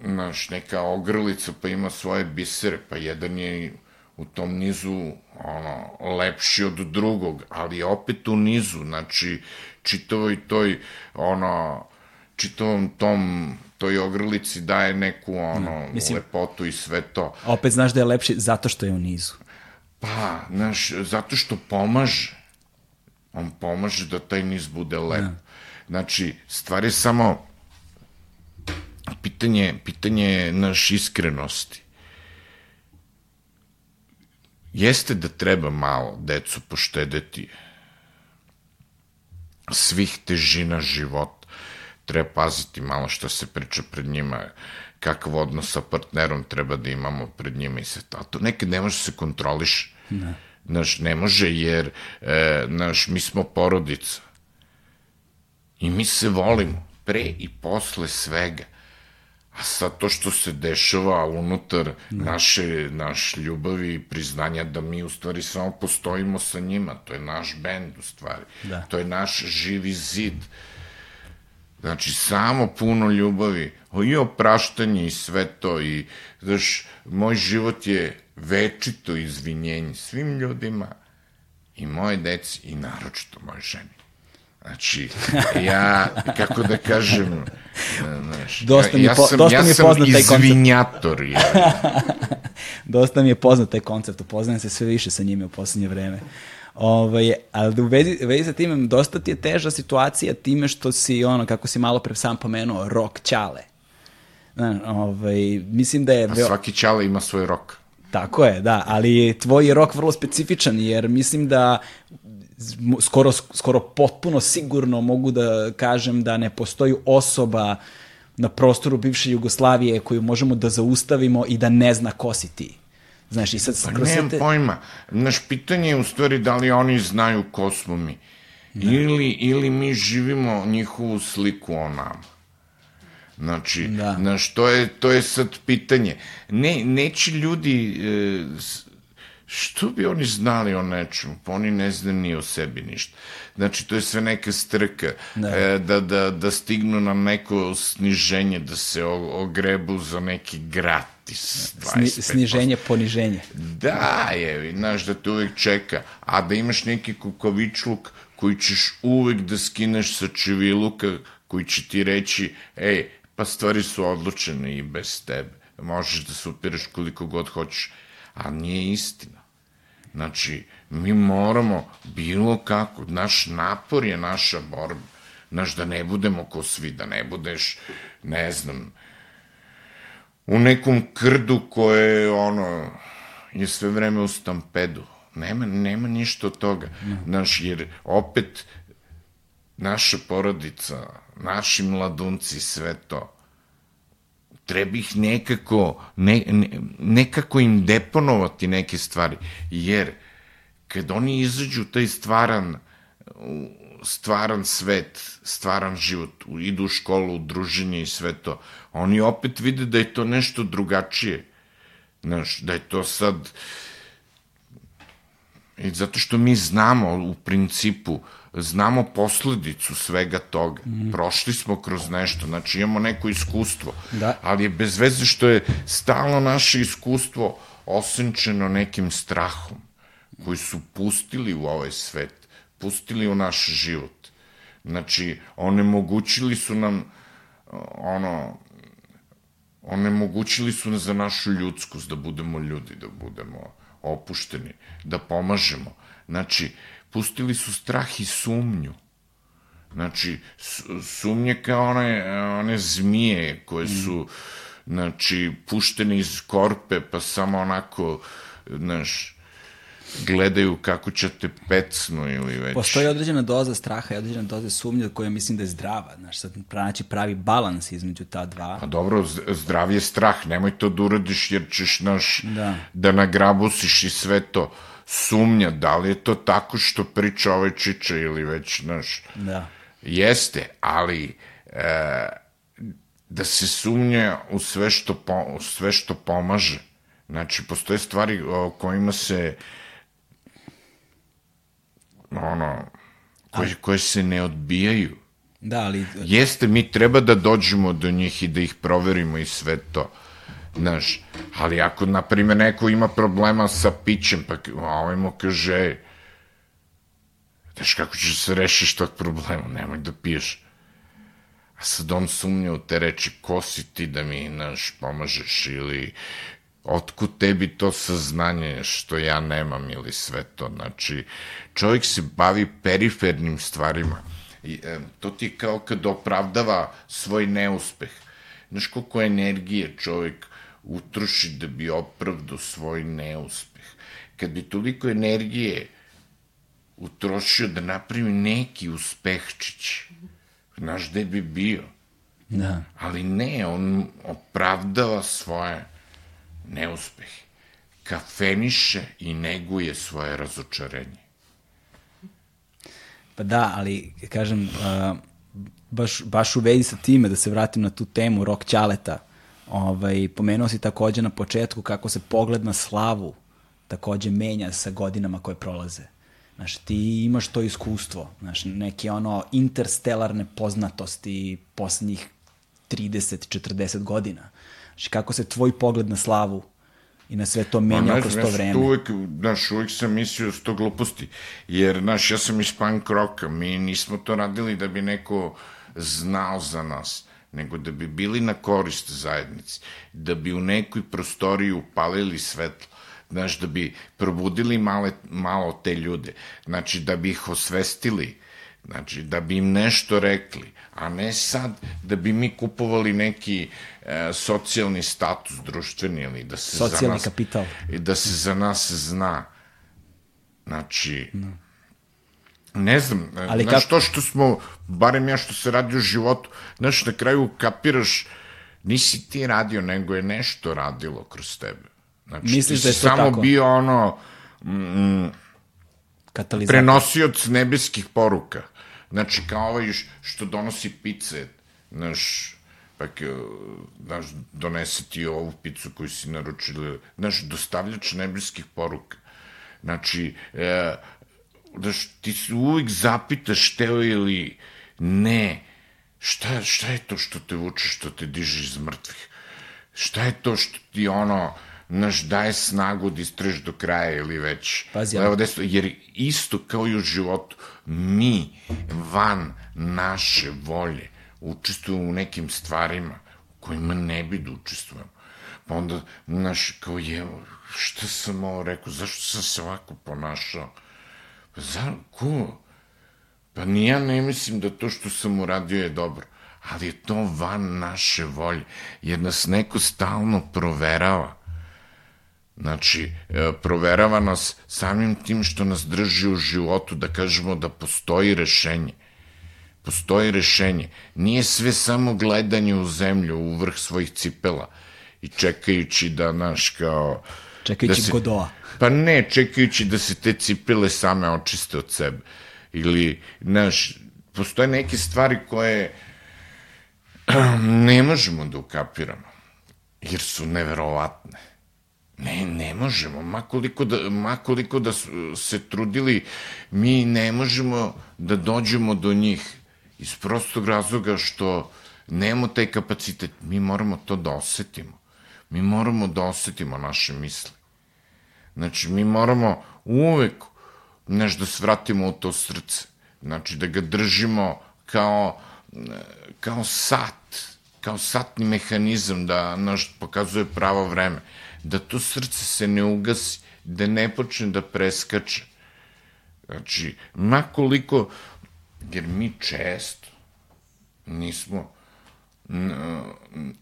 naš, neka ogrlica pa ima svoje bisere, pa jedan je u tom nizu ono, lepši od drugog, ali opet u nizu, znači, čitavoj toj, ono, čitavom tom toj ogrlici daje neku ono no, mislim, lepotu i sve to. A opet znaš da je lepši zato što je u nizu. Pa, znaš, zato što pomaže. On pomaže da taj niz bude lep. Ja. Znači, stvar je samo pitanje, pitanje naš iskrenosti. Jeste da treba malo decu poštedeti svih težina života. Treba paziti malo što se priča pred njima, kakav odnos sa partnerom treba da imamo pred njima i sve to. To nekad ne može se kontroliš. Ne. Naš, ne može jer e, naš, mi smo porodica. I mi se volimo pre i posle svega. A sad to što se dešava unutar ne. naše naš ljubavi i priznanja da mi u stvari samo postojimo sa njima, to je naš bend u stvari. Da. To je naš živi zid. Znači, samo puno ljubavi, i opraštanje i sve to i, znaš, moj život je večito izvinjenje svim ljudima i moje deci i naročito moje ženi. Znači, ja, kako da kažem, znaš, dosta mi, ja, ja sam, dosta ja mi je sam poznat taj izvinjator. Ja. dosta mi je poznat taj koncept, upoznajem se sve više sa njime u poslednje vreme. Ovaj, ali u vezi, u vezi sa tim, dosta ti je teža situacija time što si, ono, kako si malo pre sam pomenuo, rok ćale. Ovaj, mislim da je... A svaki ćale ima svoj rok. Tako je, da, ali tvoj je rok vrlo specifičan, jer mislim da skoro, skoro potpuno sigurno mogu da kažem da ne postoji osoba na prostoru bivše Jugoslavije koju možemo da zaustavimo i da ne zna ko si ti. Znaš, i sad... Pa nemam te... pojma. Naš pitanje je u stvari da li oni znaju ko smo mi. Da. Ili, ili mi živimo njihovu sliku o nama. Znači, da. znaš, to je, to je sad pitanje. Ne, neće ljudi, e, što bi oni znali o nečemu? Pa oni ne znaju ni o sebi ništa. Znači, to je sve neka strka. Da, e, da, da, da stignu na neko sniženje, da se ogrebu za neki gratis. Sni, sniženje, poniženje. Da, je, znaš, da te uvek čeka. A da imaš neki kukavičluk koji ćeš uvek da skineš sa čiviluka, koji će ti reći, ej, pa stvari su odlučene i bez tebe. Možeš da se upiraš koliko god hoćeš, a nije istina. Znači, mi moramo bilo kako, naš napor je naša borba. Znaš, da ne budemo ko svi, da ne budeš, ne znam, u nekom krdu koje, ono, je sve vreme u stampedu. Nema, nema ništa od toga. Znaš, jer opet naša porodica, naši mladunci, sve to, treba ih nekako, ne, ne, nekako im deponovati neke stvari, jer kad oni izađu taj stvaran, stvaran svet, stvaran život, idu u školu, u druženje i sve to, oni opet vide da je to nešto drugačije. Znaš, da je to sad... I zato što mi znamo u principu, znamo posledicu svega toga. Mm. Prošli smo kroz nešto, znači imamo neko iskustvo, da. ali je bez veze što je stalno naše iskustvo osenčeno nekim strahom koji su pustili u ovaj svet, pustili u naš život. Znači, onemogućili su nam ono, onemogućili su za našu ljudskost, da budemo ljudi, da budemo opušteni, da pomažemo. Znači, pustili su strah i sumnju. Znači, sumnje kao one, one zmije koje su, znači, puštene iz korpe, pa samo onako, znaš, gledaju kako će te pecnu ili već... Postoji određena doza straha i određena doza sumnje koja mislim da je zdrava. Znaš, sad pronaći pravi balans između ta dva. Pa dobro, zdrav je strah, nemoj to da uradiš jer ćeš, naš, da, da nagrabusiš i sve to. Sumnja, da li je to tako što priča ovaj čiča ili već, znaš... Da. Jeste, ali... E, da se sumnja u sve što, po, u sve što pomaže. Znači, postoje stvari o kojima se ono, koje, koje se ne odbijaju. Da, ali... Jeste, mi treba da dođemo do njih i da ih proverimo i sve to. Znaš, ali ako, na primjer, neko ima problema sa pićem, pa ovaj mu kaže, znaš, kako ćeš se rešiš tog problema, nemoj da piješ. A sad on sumnja u te reči, ko si ti da mi, znaš, pomažeš ili otkud tebi to saznanje što ja nemam ili sve to. Znači, čovjek se bavi perifernim stvarima. I, e, to ti je kao kad opravdava svoj neuspeh. Znaš koliko energije čovjek utroši da bi opravdao svoj neuspeh. Kad bi toliko energije utrošio da napravi neki uspehčić, znaš gde bi bio. Da. Ali ne, on opravdava svoje neuspeh, kafeniše i neguje svoje razočarenje. Pa da, ali, kažem, uh, baš, baš u vezi sa time, da se vratim na tu temu Rok Ćaleta, ovaj, pomenuo si takođe na početku kako se pogled na slavu takođe menja sa godinama koje prolaze. Znaš, ti imaš to iskustvo, znaš, neke ono interstelarne poznatosti poslednjih 30-40 godina. Znači, kako se tvoj pogled na slavu i na sve to menja pa, kroz to vreme. Uvek, znaš, uvek sam mislio da to gluposti, jer, znaš, ja sam iz punk roka, mi nismo to radili da bi neko znao za nas, nego da bi bili na korist zajednici, da bi u nekoj prostoriji upalili svetlo, znaš, da bi probudili male, malo te ljude, znači da bi ih osvestili, znači da bi im nešto rekli, a ne sad da bi mi kupovali neki e, socijalni status društveni ili da se socijalni za nas, kapital i da se za nas zna znači no. ne znam, Ali znaš, kako- to što smo, barem ja što se radi u životu, znaš, na kraju kapiraš, nisi ti radio, nego je nešto radilo kroz tebe. Znači, Misliš ti da je si to samo tako? bio ono, Katalizator. prenosioc nebeskih poruka. Znači, kao ovaj što donosi pice, znaš, pa ke, znaš, donese ti ovu picu koju si naručili, znaš, dostavljač nebeskih poruka. Znači, e, znaš, ti se uvijek zapitaš teo ili ne, šta, šta je to što te vuče, što te diže iz mrtvih? Šta je to što ti ono, znaš, daje snagu da istreš do kraja ili već Pazi, levo desno, jer isto kao i u životu, mi van naše volje učestvujemo u nekim stvarima u kojima ne bi da učestvujemo. Pa onda, znaš, kao je, šta sam ovo rekao, zašto sam se ovako ponašao? Pa za, ko? Pa ni ja ne mislim da to što sam uradio je dobro, ali je to van naše volje, jer nas neko stalno proverava. Znači, e, proverava nas samim tim što nas drži u životu, da kažemo da postoji rešenje. Postoji rešenje. Nije sve samo gledanje u zemlju, u vrh svojih cipela i čekajući da, naš, kao... Čekajući da se- Godoa. Pa ne, čekajući da se te cipele same očiste od sebe. Ili, znaš, postoje neke stvari koje ne možemo da ukapiramo, jer su neverovatne. Ne, ne možemo. Makoliko da, makoliko da su se trudili, mi ne možemo da dođemo do njih iz prostog razloga što nemamo taj kapacitet. Mi moramo to da osetimo. Mi moramo da osetimo naše misli. Znači, mi moramo uvek znaš, da svratimo u to srce. Znači, da ga držimo kao, kao sat, kao satni mehanizam da naš pokazuje pravo vreme. Da to srce se ne ugasi, da ne počne da preskače. Znači, makoliko, jer mi često nismo na,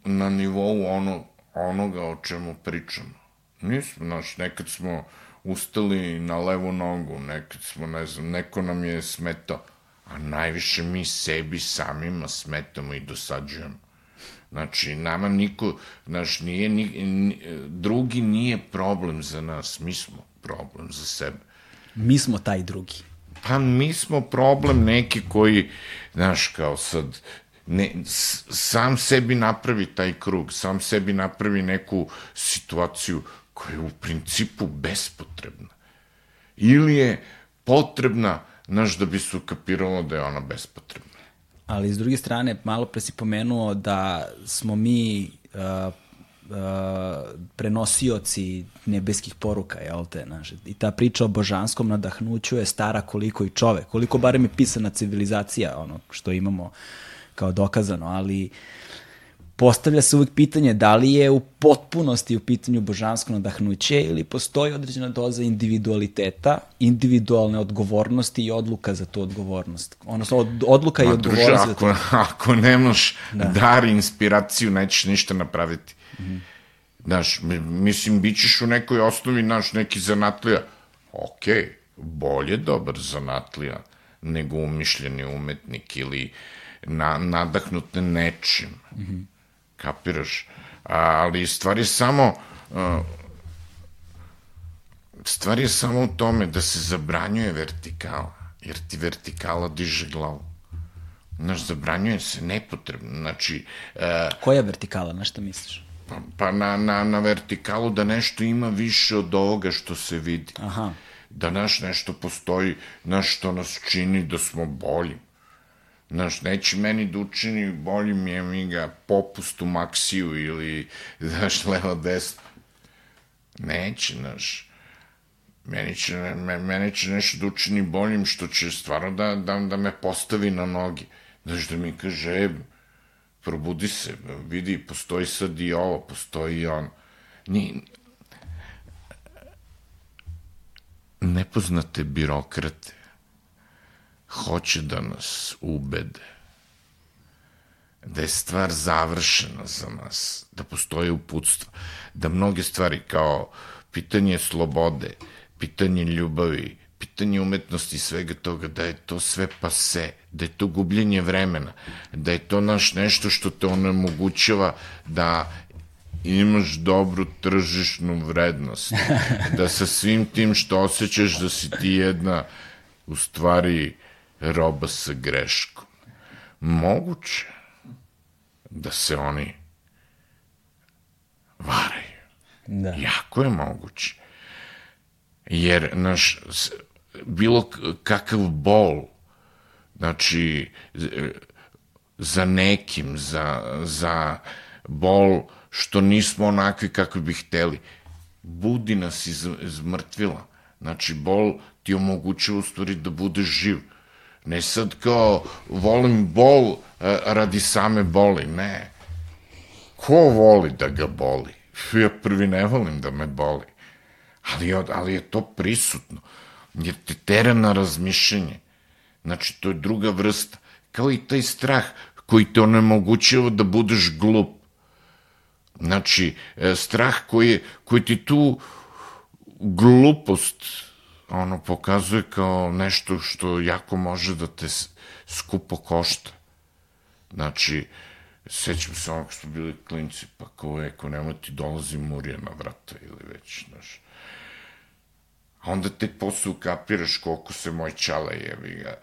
na nivou ono, onoga o čemu pričamo. Nismo, znaš, nekad smo ustali na levu nogu, nekad smo, ne znam, neko nam je smetao, a najviše mi sebi samima smetamo i dosađujemo. Znači, nama niko, znaš, nije, ni, ni, drugi nije problem za nas, mi smo problem za sebe. Mi smo taj drugi. Pa mi smo problem neki koji, znaš, kao sad, ne, sam sebi napravi taj krug, sam sebi napravi neku situaciju koja je u principu bespotrebna. Ili je potrebna, znaš, da bi se ukapiralo da je ona bespotrebna. Ali s druge strane, malo pre si pomenuo da smo mi uh, uh, prenosioci nebeskih poruka, jel te? Znaš, I ta priča o božanskom nadahnuću je stara koliko i čovek, koliko barem je pisana civilizacija, ono što imamo kao dokazano, ali postavlja se uvijek pitanje da li je u potpunosti u pitanju božansko nadahnuće ili postoji određena doza individualiteta, individualne odgovornosti i odluka za tu odgovornost. Odnosno, od, odluka i Ma, druže, odgovornost za tu ako, ako nemaš da. dar i inspiraciju, nećeš ništa napraviti. Mm -hmm. Znaš, mi- mislim, bit ćeš u nekoj osnovi, naš, neki zanatlija. Okej, okay, bolje dobar zanatlija nego umišljeni umetnik ili na, nadahnut nečim. Mm -hmm. Kapiraš? Ali stvar je samo... Uh, stvar je samo u tome da se zabranjuje vertikala, jer ti vertikala diže glavu. Znaš, zabranjuje se nepotrebno. Znači, e, Koja vertikala, na šta misliš? pa, pa na, na, na vertikalu da nešto ima više od ovoga što se vidi. Aha. Da naš nešto postoji, naš što nas čini da smo bolji. Znaš, neće meni da učini boljim je mi ga popust u maksiju ili, znaš, levo desno. Neće, znaš. Meni će, me, mene će nešto da učini boljim što će stvarno da, da, da me postavi na noge. Znaš, da mi kaže, e, probudi se, vidi, postoji sad i ovo, postoji i ono. Ni, nepoznate birokrate hoće da nas ubede da je stvar završena za nas, da postoje uputstva, da mnoge stvari kao pitanje slobode, pitanje ljubavi, pitanje umetnosti svega toga, da je to sve pase, da je to gubljenje vremena, da je to naš nešto što te onemogućava da imaš dobru tržišnu vrednost, da sa svim tim što osjećaš da si ti jedna, u stvari, roba sa greškom. Moguće da se oni varaju. Da. Jako je moguće. Jer, naš, bilo kakav bol, znači, za nekim, za, za bol što nismo onakvi kakvi bi hteli, budi nas iz, iz mrtvila. Znači, bol ti omogućuje u stvari da budeš živ. Ne sad kao volim bol radi same boli, ne. Ko voli da ga boli? Ja prvi ne volim da me boli. Ali, ali je to prisutno jer te tera na razmišljanje. Znači, to je druga vrsta. Kao i taj strah koji te onemogućava da budeš glup. Znači, e, strah koji, koji ti tu glupost ono pokazuje kao nešto što jako može da te skupo košta. Znači, sećam se onog što bili klinci, pa kao, eko, nemoj ti dolazi murija na vrata ili već, znaš A onda tek posle ukapiraš koliko se moj čale jebi ga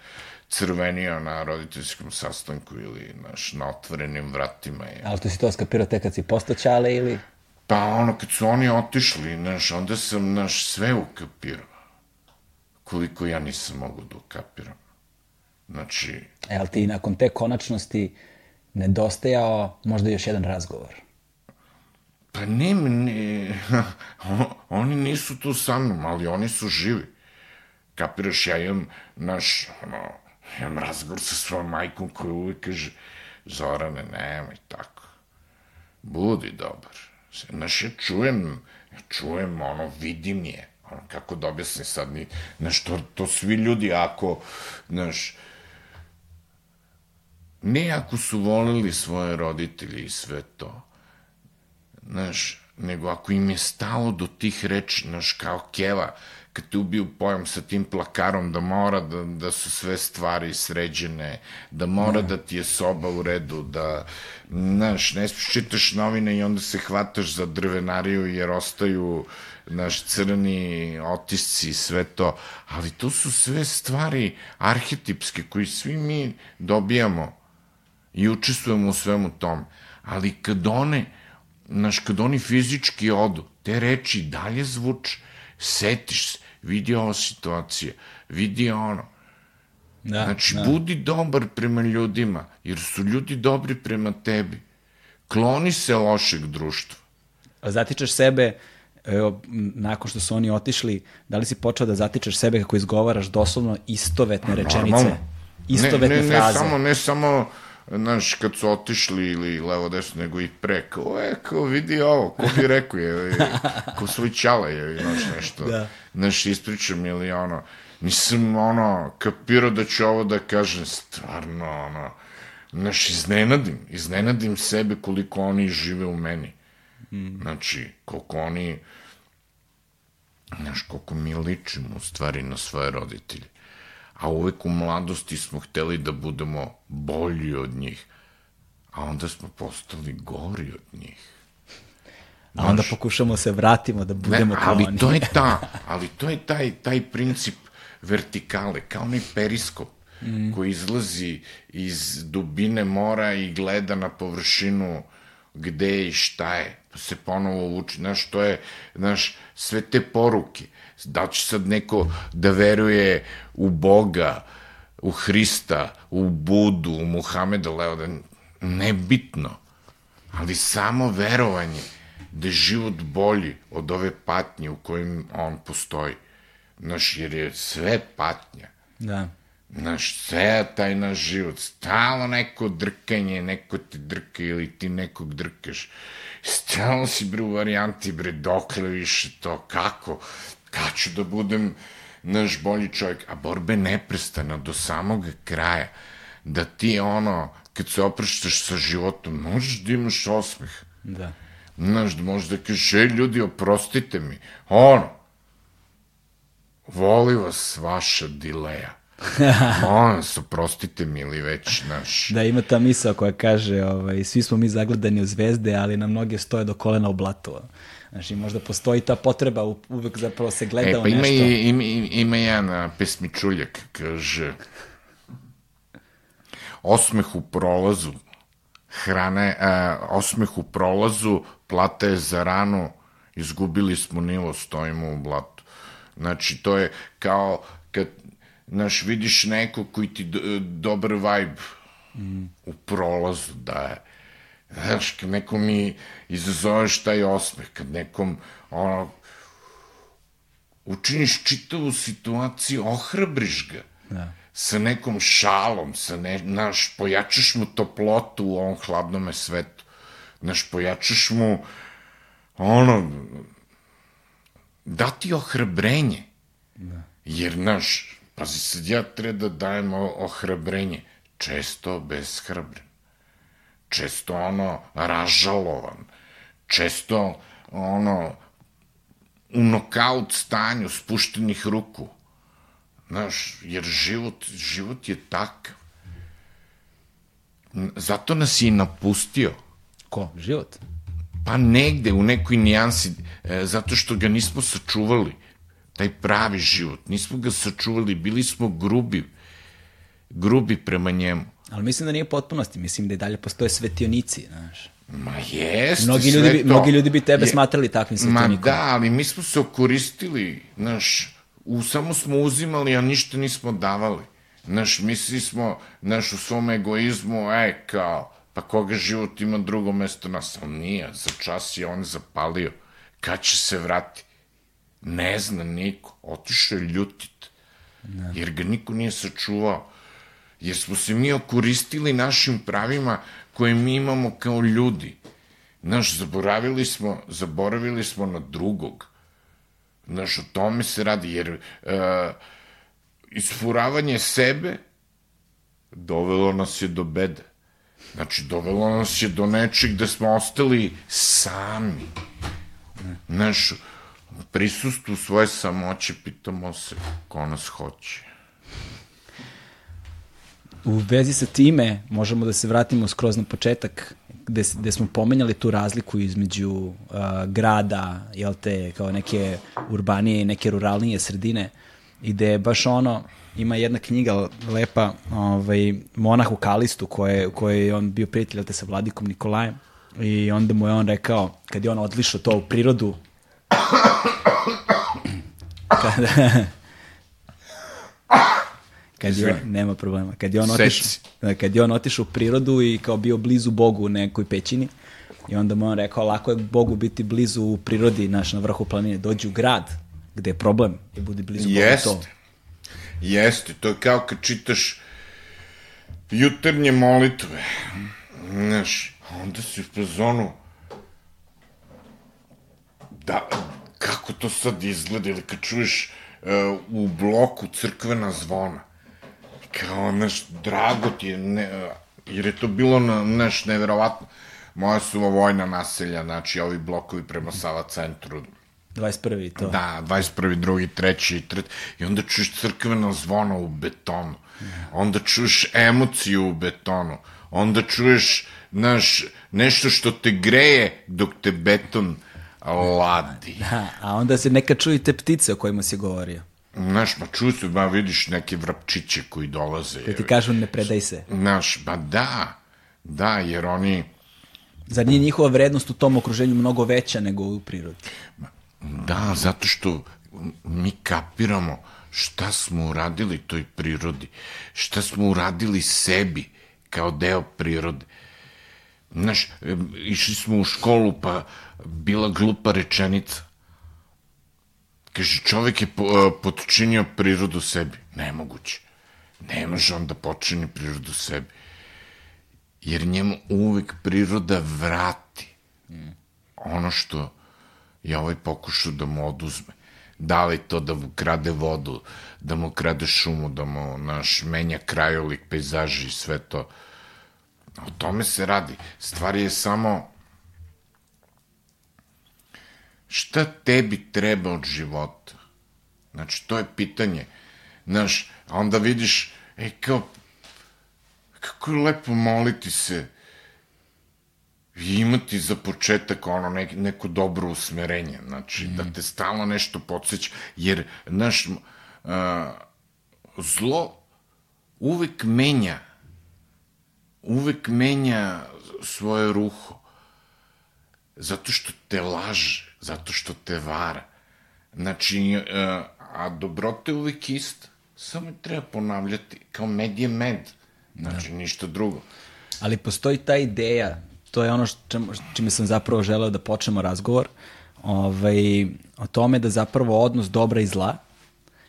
crvenio na roditeljskom sastanku ili naš, na otvorenim vratima. Je. Ali tu si to skapirao tek kad si postao čale ili? Pa ono, kad su oni otišli, znaš, onda sam, naš, sve ukapirao. Koliko ja nisam mogu da ukapiram. Znači... E, ali ti nakon te konačnosti nedostajao možda još jedan razgovor? Pa ne, ne, oni nisu tu sa mnom, ali oni su živi. Kapiraš, ja imam, naš, ono, imam razgovor sa svojom majkom koja uvijek kaže, Zorane, nemoj tako. Budi dobar. Znaš, ja čujem, ja čujem, ono, vidim je. Kako da objasnim sad, ni, znaš, to, to svi ljudi, ako, znaš, ne ako su volili svoje roditelje i sve to, znaš, nego ako im je stalo do tih reči, znaš, kao keva, kad te ubiju pojam sa tim plakarom, da mora da, da su sve stvari sređene, da mora da ti je soba u redu, da, znaš, ne čitaš novine i onda se hvataš za drvenariju jer ostaju, naš crni otisci i sve to, ali to su sve stvari arhetipske koji svi mi dobijamo i učestvujemo u svemu tom, ali kad one znaš, kad oni fizički odu, te reči dalje zvuče, setiš se, vidi ova situacija, vidi ono. Da, znači, da. budi dobar prema ljudima, jer su ljudi dobri prema tebi. Kloni se lošeg društva. Zatičeš sebe, evo, nakon što su oni otišli, da li si počeo da zatičeš sebe kako izgovaraš doslovno istovetne rečenice? Normalno. Istovetne ne, ne, fraze. Ne samo, ne samo znaš, kad su otišli ili levo desno, nego i pre, kao, e, kao, vidi ovo, ko bi rekao je, ko svoj čale je, znaš, nešto, da. znaš, ispričam ili ono, nisam, ono, kapirao da ću ovo da kažem, stvarno, ono, znaš, iznenadim, iznenadim sebe koliko oni žive u meni. Mm. Znači, koliko oni, znaš, koliko mi ličimo u stvari na svoje roditelje a uvek u mladosti smo hteli da budemo bolji od njih, a onda smo postali gori od njih. A onda pokušamo se vratimo da budemo ne, ali to je ta, ali to je taj, taj princip vertikale, kao onaj periskop mm. koji izlazi iz dubine mora i gleda na površinu gde i šta je, pa se ponovo uči, znaš, to je, znaš, sve te poruke, Da će sad neko da veruje u Boga, u Hrista, u Budu, u Muhameda, leo, da nebitno, ali samo verovanje da je život bolji od ove patnje u kojim on postoji. Znaš, jer je sve patnja. Da. Znaš, sve taj naš život, stalo neko drkanje, neko te drka ili ti nekog drkaš. Stalo si bre u varijanti, bre, dokle više to, kako? kad ću da budem naš bolji čovjek, a borbe neprestana do samog kraja, da ti ono, kad se opraštaš sa životom, možeš da imaš osmeh. Da. Znaš, da možeš da kažeš, ej ljudi, oprostite mi. Ono, voli vas vaša dileja. Molim vas, oprostite mi ili već naš... Da, ima ta misao koja kaže, ovaj, svi smo mi zagledani u zvezde, ali na mnoge stoje do kolena u blatu. Znači, možda postoji ta potreba, uvek zapravo se gleda E, pa ima, nešto. i, ima, ima jedan a, pesmičuljak, kaže... Osmeh u prolazu, hrane, a, osmeh u prolazu, plata je za ranu, izgubili smo nivo, stojimo u blatu. Znači, to je kao kad, znaš, vidiš neko koji ti do, dobar vibe mm. u prolazu daje. Znaš, kad nekom mi izazoveš taj osmeh, kad nekom, ono, učiniš čitavu situaciju, ohrabriš ga. Da. Sa nekom šalom, sa ne, naš, pojačaš mu toplotu u ovom hladnome svetu. Znaš, pojačaš mu, ono, dati ohrabrenje. Da. Jer, naš, pazi, sad ja treba da dajem ohrabrenje. Često bezhrabren. Često, ono, ražalovan. Često, ono, u nokaut stanju, spuštenih ruku. Znaš, jer život, život je takav. Zato nas je i napustio. Ko? Život? Pa negde, u nekoj nijansi, e, zato što ga nismo sačuvali. Taj pravi život. Nismo ga sačuvali, bili smo grubi. Grubi prema njemu. Ali mislim da nije potpunosti, mislim da i dalje postoje svetionici, znaš. Ma jeste, Mnogi ljudi, bi, to. mnogi ljudi bi tebe je, smatrali takvim Ma svetionikom. da, ali mi smo se okoristili, znaš, u, samo smo uzimali, a ništa nismo davali. Znaš, misli smo, znaš, u svom egoizmu, e, kao, pa koga život ima drugo mesto nas, ali nije, za čas je on zapalio. Kad će se vrati? Ne zna niko, otišao je ljutit, ne. jer ga niko nije sačuvao. Jer smo se mi okoristili našim pravima koje mi imamo kao ljudi. Znaš, zaboravili smo, zaboravili smo na drugog. Znaš, o tome se radi, jer uh, isfuravanje sebe dovelo nas je do bede. Znači, dovelo nas je do nečeg gde smo ostali sami. Znaš, prisustvu svoje samoće pitamo se ko nas hoće. U vezi sa time možemo da se vratimo skroz na početak gde, gde smo pomenjali tu razliku između uh, grada, jel te, kao neke urbanije i neke ruralnije sredine i gde je baš ono, ima jedna knjiga lepa, ovaj, Monah u Kalistu, koje, koje je on bio prijatelj te sa Vladikom Nikolajem i onda mu je on rekao, kad je on odlišao to u prirodu, kada, kad je nema problema. Kad je on otišao, kad je on otišao u prirodu i kao bio blizu Bogu u nekoj pećini, i onda mu on rekao, lako je Bogu biti blizu u prirodi, naš na vrhu planine, dođi u grad, gde je problem, i budi blizu Jest. Bogu to. Jeste, to je kao kad čitaš jutarnje molitve, znaš, onda si u fazonu, da, kako to sad izgleda, ili kad čuješ uh, u bloku crkvena zvona, kao, znaš, drago ti je, ne, jer je to bilo, na, znaš, neverovatno. Moja su vojna naselja, znači, ovi blokovi prema Sava centru, 21. i to. Da, 21. drugi, treći i tret. I onda čuješ crkvena zvona u betonu. Onda čuješ emociju u betonu. Onda čuješ, znaš, nešto što te greje dok te beton ladi. Da, a onda se neka čuju te ptice o kojima si govorio. Znaš, ma čuju se, ba vidiš neke vrapčiće koji dolaze. Koji ti kažu ne predaj se. Znaš, ba da, da, jer oni... Zar nije njihova vrednost u tom okruženju mnogo veća nego u prirodi? Da, zato što mi kapiramo šta smo uradili toj prirodi, šta smo uradili sebi kao deo prirode. Znaš, išli smo u školu, pa bila glupa rečenica. Kaže, čovek je po, potčinio prirodu sebi. Nemoguće. Ne može on da počini prirodu sebi. Jer njemu uvek priroda vrati ono što je ovaj pokušao da mu oduzme. Da li to da mu krade vodu, da mu krade šumu, da mu naš menja krajolik, pejzaži i sve to. O tome se radi. Stvar je samo šta tebi treba od života. Znači, to je pitanje. Znaš, a onda vidiš, e, kao, kako je lepo moliti se i imati za početak ono nek, neko dobro usmerenje, znači mm. da te stalno nešto podsjeća, jer, znaš, uh, zlo uvek menja, uvek menja svoje ruho, zato što te laže, zato što te vara. Znači, uh, a dobrota je uvek ista, samo treba ponavljati, kao med je med, znači da. ništa drugo. Ali postoji ta ideja, to je ono čem, čime sam zapravo želeo da počnemo razgovor, ovaj, o tome da zapravo odnos dobra i zla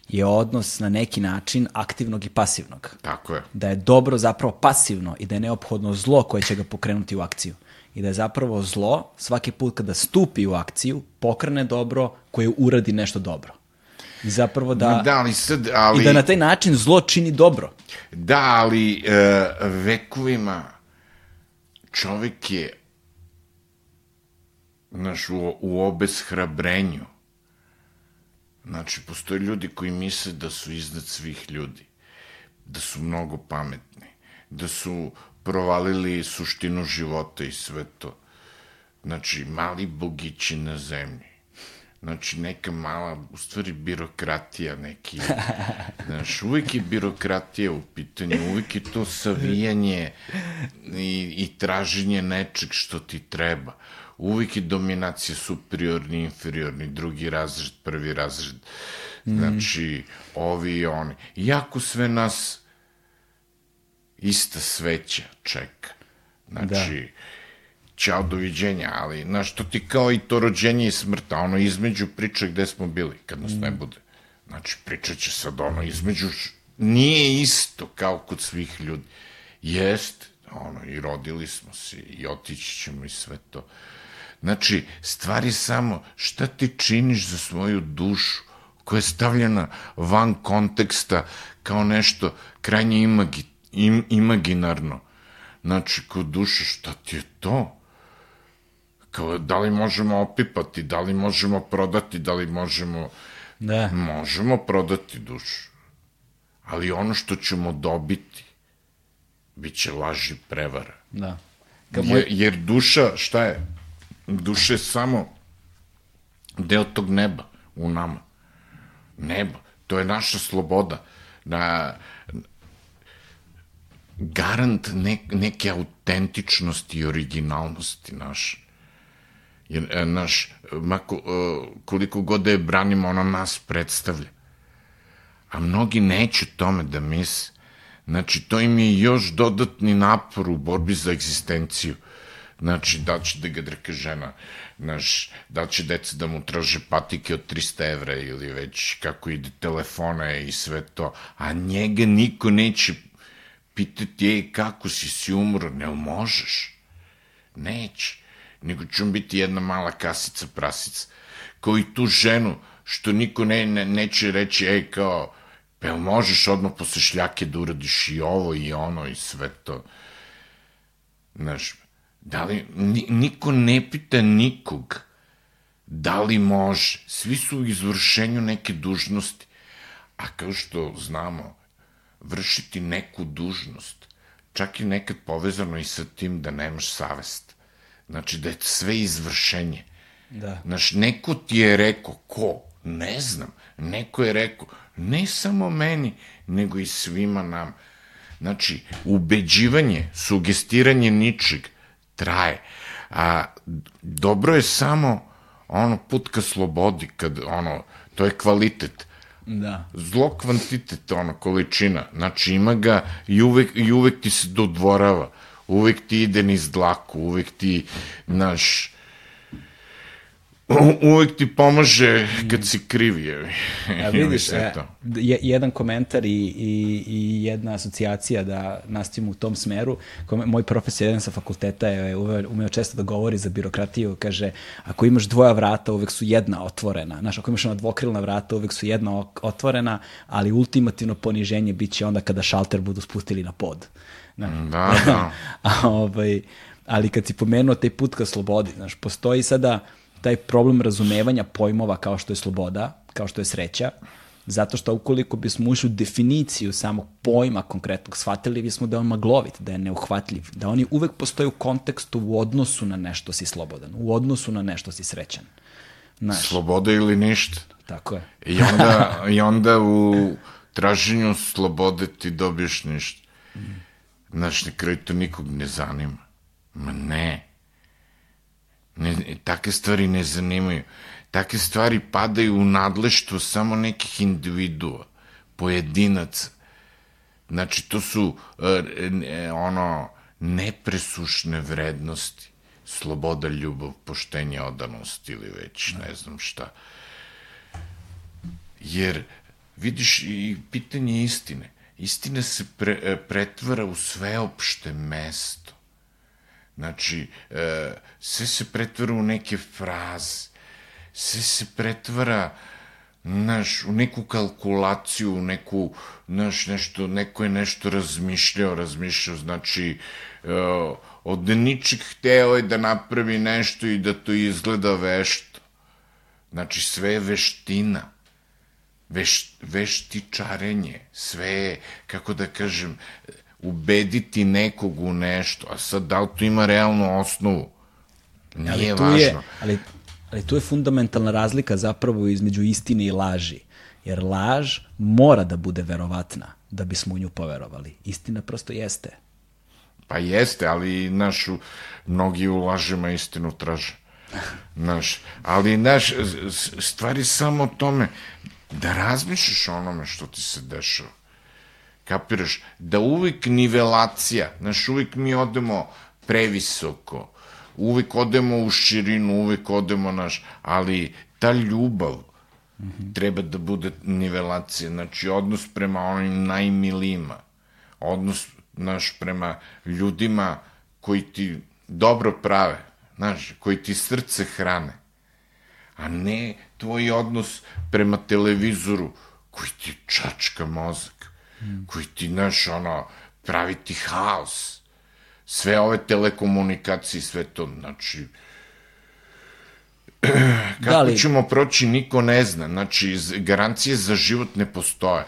je odnos na neki način aktivnog i pasivnog. Tako je. Da je dobro zapravo pasivno i da je neophodno zlo koje će ga pokrenuti u akciju. I da je zapravo zlo svaki put kada stupi u akciju pokrene dobro koje uradi nešto dobro. I zapravo da... Da, ali sad, ali... I da na taj način zlo čini dobro. Da, ali e, vekovima čovek je znaš, u, u obeshrabrenju. Znači, postoje ljudi koji misle da su iznad svih ljudi, da su mnogo pametni, da su provalili suštinu života i sve to. Znači, mali bogići na zemlji. Znači, neka mala, u stvari, birokratija neki. Znaš, uvijek je birokratija u pitanju, uvijek je to savijanje i, i traženje nečeg što ti treba. Uvijek je dominacija superiorni, inferiorni, drugi razred, prvi razred. Znači, ovi i oni. Iako sve nas ista sveća čeka. Znači, da ćao, doviđenja, ali, znaš, to ti kao i to rođenje i smrta, ono između priča gde smo bili, kad nas mm. ne bude. Znači, pričat će sad ono između, nije isto kao kod svih ljudi. Jest, ono, i rodili smo se, i otići ćemo i sve to. Znači, stvari samo šta ti činiš za svoju dušu, koja je stavljena van konteksta kao nešto krajnje imagi, im, imaginarno. Znači, kod duša, šta ti je to? kao da li možemo opipati, da li možemo prodati, da li možemo... Da. Možemo prodati dušu. Ali ono što ćemo dobiti, bit će laži prevara. Da. Kao moj... jer, jer duša, šta je? Duša je samo deo tog neba u nama. Neba. To je naša sloboda. Na, garant ne, neke autentičnosti i originalnosti naše. Jer, e, naš, mako, e, koliko god da je branimo, ono nas predstavlja. A mnogi neće tome da misle. Znači, to im je još dodatni napor u borbi za egzistenciju. Znači, da će da ga drka žena, znaš, da će deca da mu traže patike od 300 evra ili već kako ide telefone i sve to, a njega niko neće pitati, ej, kako si si umro, ne možeš. Neće nego će on biti jedna mala kasica prasica. Kao i tu ženu, što niko ne, ne, neće reći, ej, kao, pa možeš odmah posle šljake da uradiš i ovo i ono i sve to. Znaš, da li, niko ne pita nikog da li može. Svi su u izvršenju neke dužnosti. A kao što znamo, vršiti neku dužnost, čak i nekad povezano i sa tim da nemaš savest. Znači da je sve izvršenje. Da. Znaš, neko ti je rekao, ko? Ne znam. Neko je rekao, ne samo meni, nego i svima nam. Znači, ubeđivanje, sugestiranje ničeg traje. A dobro je samo ono put ka slobodi, kad ono, to je kvalitet. Da. Zlo kvantitet, ono, količina. Znači, ima ga i uvek, i uvek ti se dodvorava uvek ti ide niz dlaku, uvek ti, naš, uvek ti pomaže kad si kriv je. A vidiš, e, jedan komentar i, i, i jedna asocijacija da nastavimo u tom smeru. Moj profesor jedan sa fakulteta je umeo, često da govori za birokratiju, kaže, ako imaš dvoja vrata, uvek su jedna otvorena. Znaš, ako imaš ona dvokrilna vrata, uvek su jedna otvorena, ali ultimativno poniženje biće onda kada šalter budu spustili na pod. Znaš. Da, da. A, ovaj, ali kad si pomenuo taj put ka slobodi, znaš, postoji sada taj problem razumevanja pojmova kao što je sloboda, kao što je sreća, Zato što ukoliko bismo ušli u definiciju samog pojma konkretnog, shvatili bismo da je on maglovit, da je neuhvatljiv, da oni uvek postoje u kontekstu u odnosu na nešto si slobodan, u odnosu na nešto si srećan. Znaš, Sloboda ili ništa. Tako je. I onda, I onda u traženju slobode ti dobiješ ništa. Znaš, na kraju to nikog ne zanima. Ma ne. Ne. Take stvari ne zanimaju. Take stvari padaju u nadleštvo samo nekih individua, pojedinaca. Znači, to su e, ono nepresušne vrednosti. Sloboda, ljubav, poštenje, odanost ili već ne znam šta. Jer, vidiš, i pitanje istine. Istina se pre, e, pretvara u sveopšte mesto. Znači, e, sve se pretvara u neke fraze, sve se pretvara naš, u neku kalkulaciju, u neku, naš, nešto, neko je nešto razmišljao, razmišljao, znači, uh, od ničeg hteo je da napravi nešto i da to izgleda vešto. Znači, sve je veština, veš, veštičarenje, sve je, kako da kažem, ubediti nekog u nešto, a sad da li to ima realnu osnovu? Nije ali važno. Je, ali Ali tu je fundamentalna razlika zapravo između istine i laži. Jer laž mora da bude verovatna da bismo u nju poverovali. Istina prosto jeste. Pa jeste, ali našu, mnogi u lažima istinu traže. Naš, ali naš, stvari samo o tome da razmišljaš o onome što ti se dešava. Kapiraš? Da uvijek nivelacija, znaš, uvijek mi odemo previsoko, uvek odemo u širinu, uvek odemo naš, ali ta ljubav mm -hmm. treba da bude nivelacija, znači odnos prema onim najmilijima, odnos naš prema ljudima koji ti dobro prave, znaš, koji ti srce hrane, a ne tvoj odnos prema televizoru koji ti čačka mozak, mm. koji ti, znaš, ono, pravi ti haos sve ove telekomunikacije, sve to, znači, kako da li... ćemo proći, niko ne zna, znači, garancije za život ne postoje.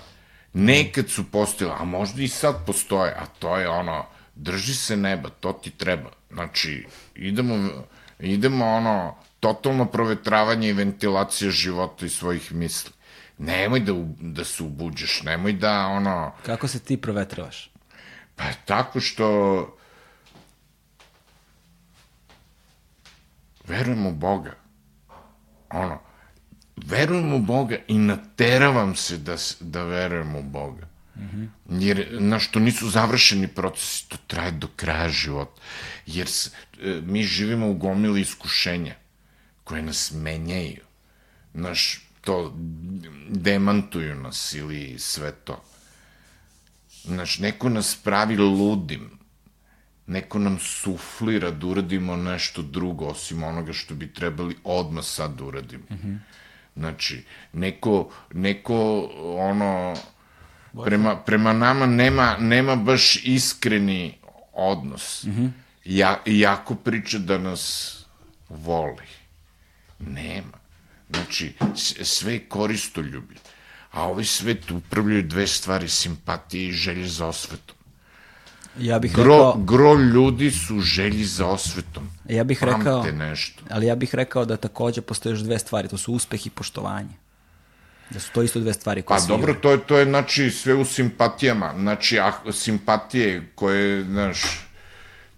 Nekad su postojile, a možda i sad postoje, a to je ono, drži se neba, to ti treba. Znači, idemo, idemo ono, totalno provetravanje i ventilacija života i svojih misli. Nemoj da, da se ubuđeš, nemoj da ono... Kako se ti provetravaš? Pa tako što verujem u Boga. Ono, verujem u Boga i nateravam se da, da verujem u Boga. Mm -hmm. Jer, na što nisu završeni procesi, to traje do kraja života. Jer s, e, mi živimo u gomili iskušenja koje nas menjaju. Naš, to demantuju nas ili sve to. Znaš, neko nas pravi ludim, neko nam suflira da uradimo nešto drugo osim onoga što bi trebali odmah sad da uradimo. Mm -hmm. Znači, neko, neko ono, prema, prema nama nema, nema baš iskreni odnos. Mm -hmm. ja, jako priča da nas voli. Nema. Znači, sve je koristoljubi. A ovaj svet upravljaju dve stvari, simpatije i želje za osvetom. Ja bih gro, rekao... Gro ljudi su želji za osvetom. Ja bih Pamte rekao... nešto. Ali ja bih rekao da takođe postoje još dve stvari. To su uspeh i poštovanje. Da su to isto dve stvari koje Pa dobro, to je, to je znači sve u simpatijama. Znači, ah, simpatije koje, znaš,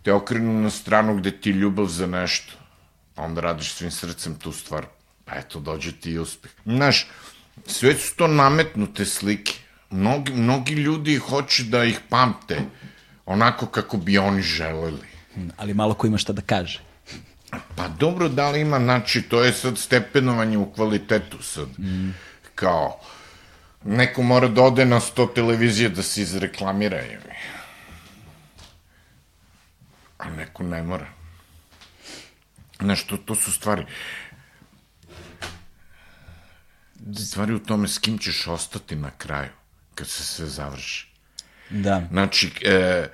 te okrenu na stranu gde ti ljubav za nešto. Pa onda radiš svim srcem tu stvar. Pa eto, dođe ti i uspeh. Znaš, sve su to nametnute slike. Mnogi, mnogi ljudi hoće da ih pamte onako kako bi oni želeli. Ali malo ko ima šta da kaže. Pa dobro, da li ima, znači, to je sad stepenovanje u kvalitetu sad. Mm. Kao, neko mora da ode na sto televizije da se izreklamira. A neko ne mora. Znaš, to, to su stvari. Stvari u tome s kim ćeš ostati na kraju, kad se sve završi. Da. Znači, e,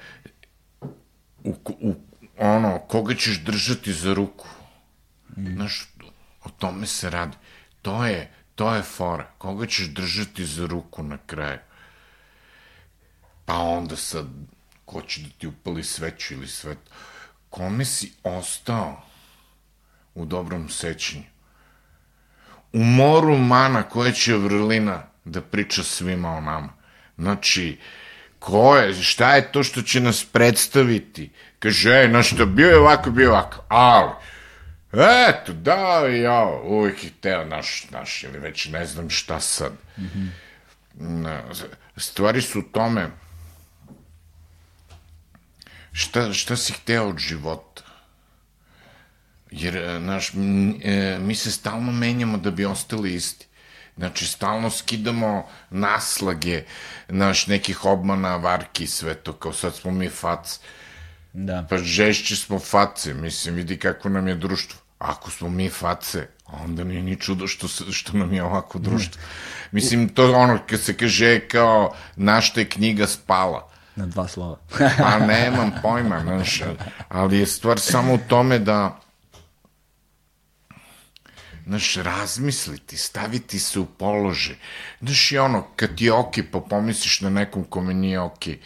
u, u, ono, koga ćeš držati za ruku? Mm. Znaš, o tome se radi. To je, To je fora. Koga ćeš držati za ruku na kraju? Pa onda sad, ko će da ti upali sveću ili svet? Kome si ostao u dobrom sećanju? U moru mana koja će vrlina da priča svima o nama. Znači, ko je, šta je to što će nas predstaviti? Kaže, ej, znaš što, bio je ovako, bio je ovako, ali, eto, da, ja, uvijek je teo naš, naš, ili već ne znam šta sad. Mm -hmm. Stvari su u tome, šta, šta si hteo od života? Jer, znaš, mi se stalno menjamo da bi ostali isti. Znači, stalno skidamo naslage naš nekih obmana, varki, sve to, kao sad smo mi fac. Da. Pa žešći smo face, mislim, vidi kako nam je društvo. Ako smo mi face, onda nije ni čudo što, se, što nam je ovako društvo. Mislim, to ono, kad se kaže kao, našta je knjiga spala. Na dva slova. pa nemam pojma, znaš, ali je stvar samo u tome da znaš, razmisliti, staviti se u položaj. Znaš, i ono, kad ti je okej, pa pomisliš na nekom kome nije okej.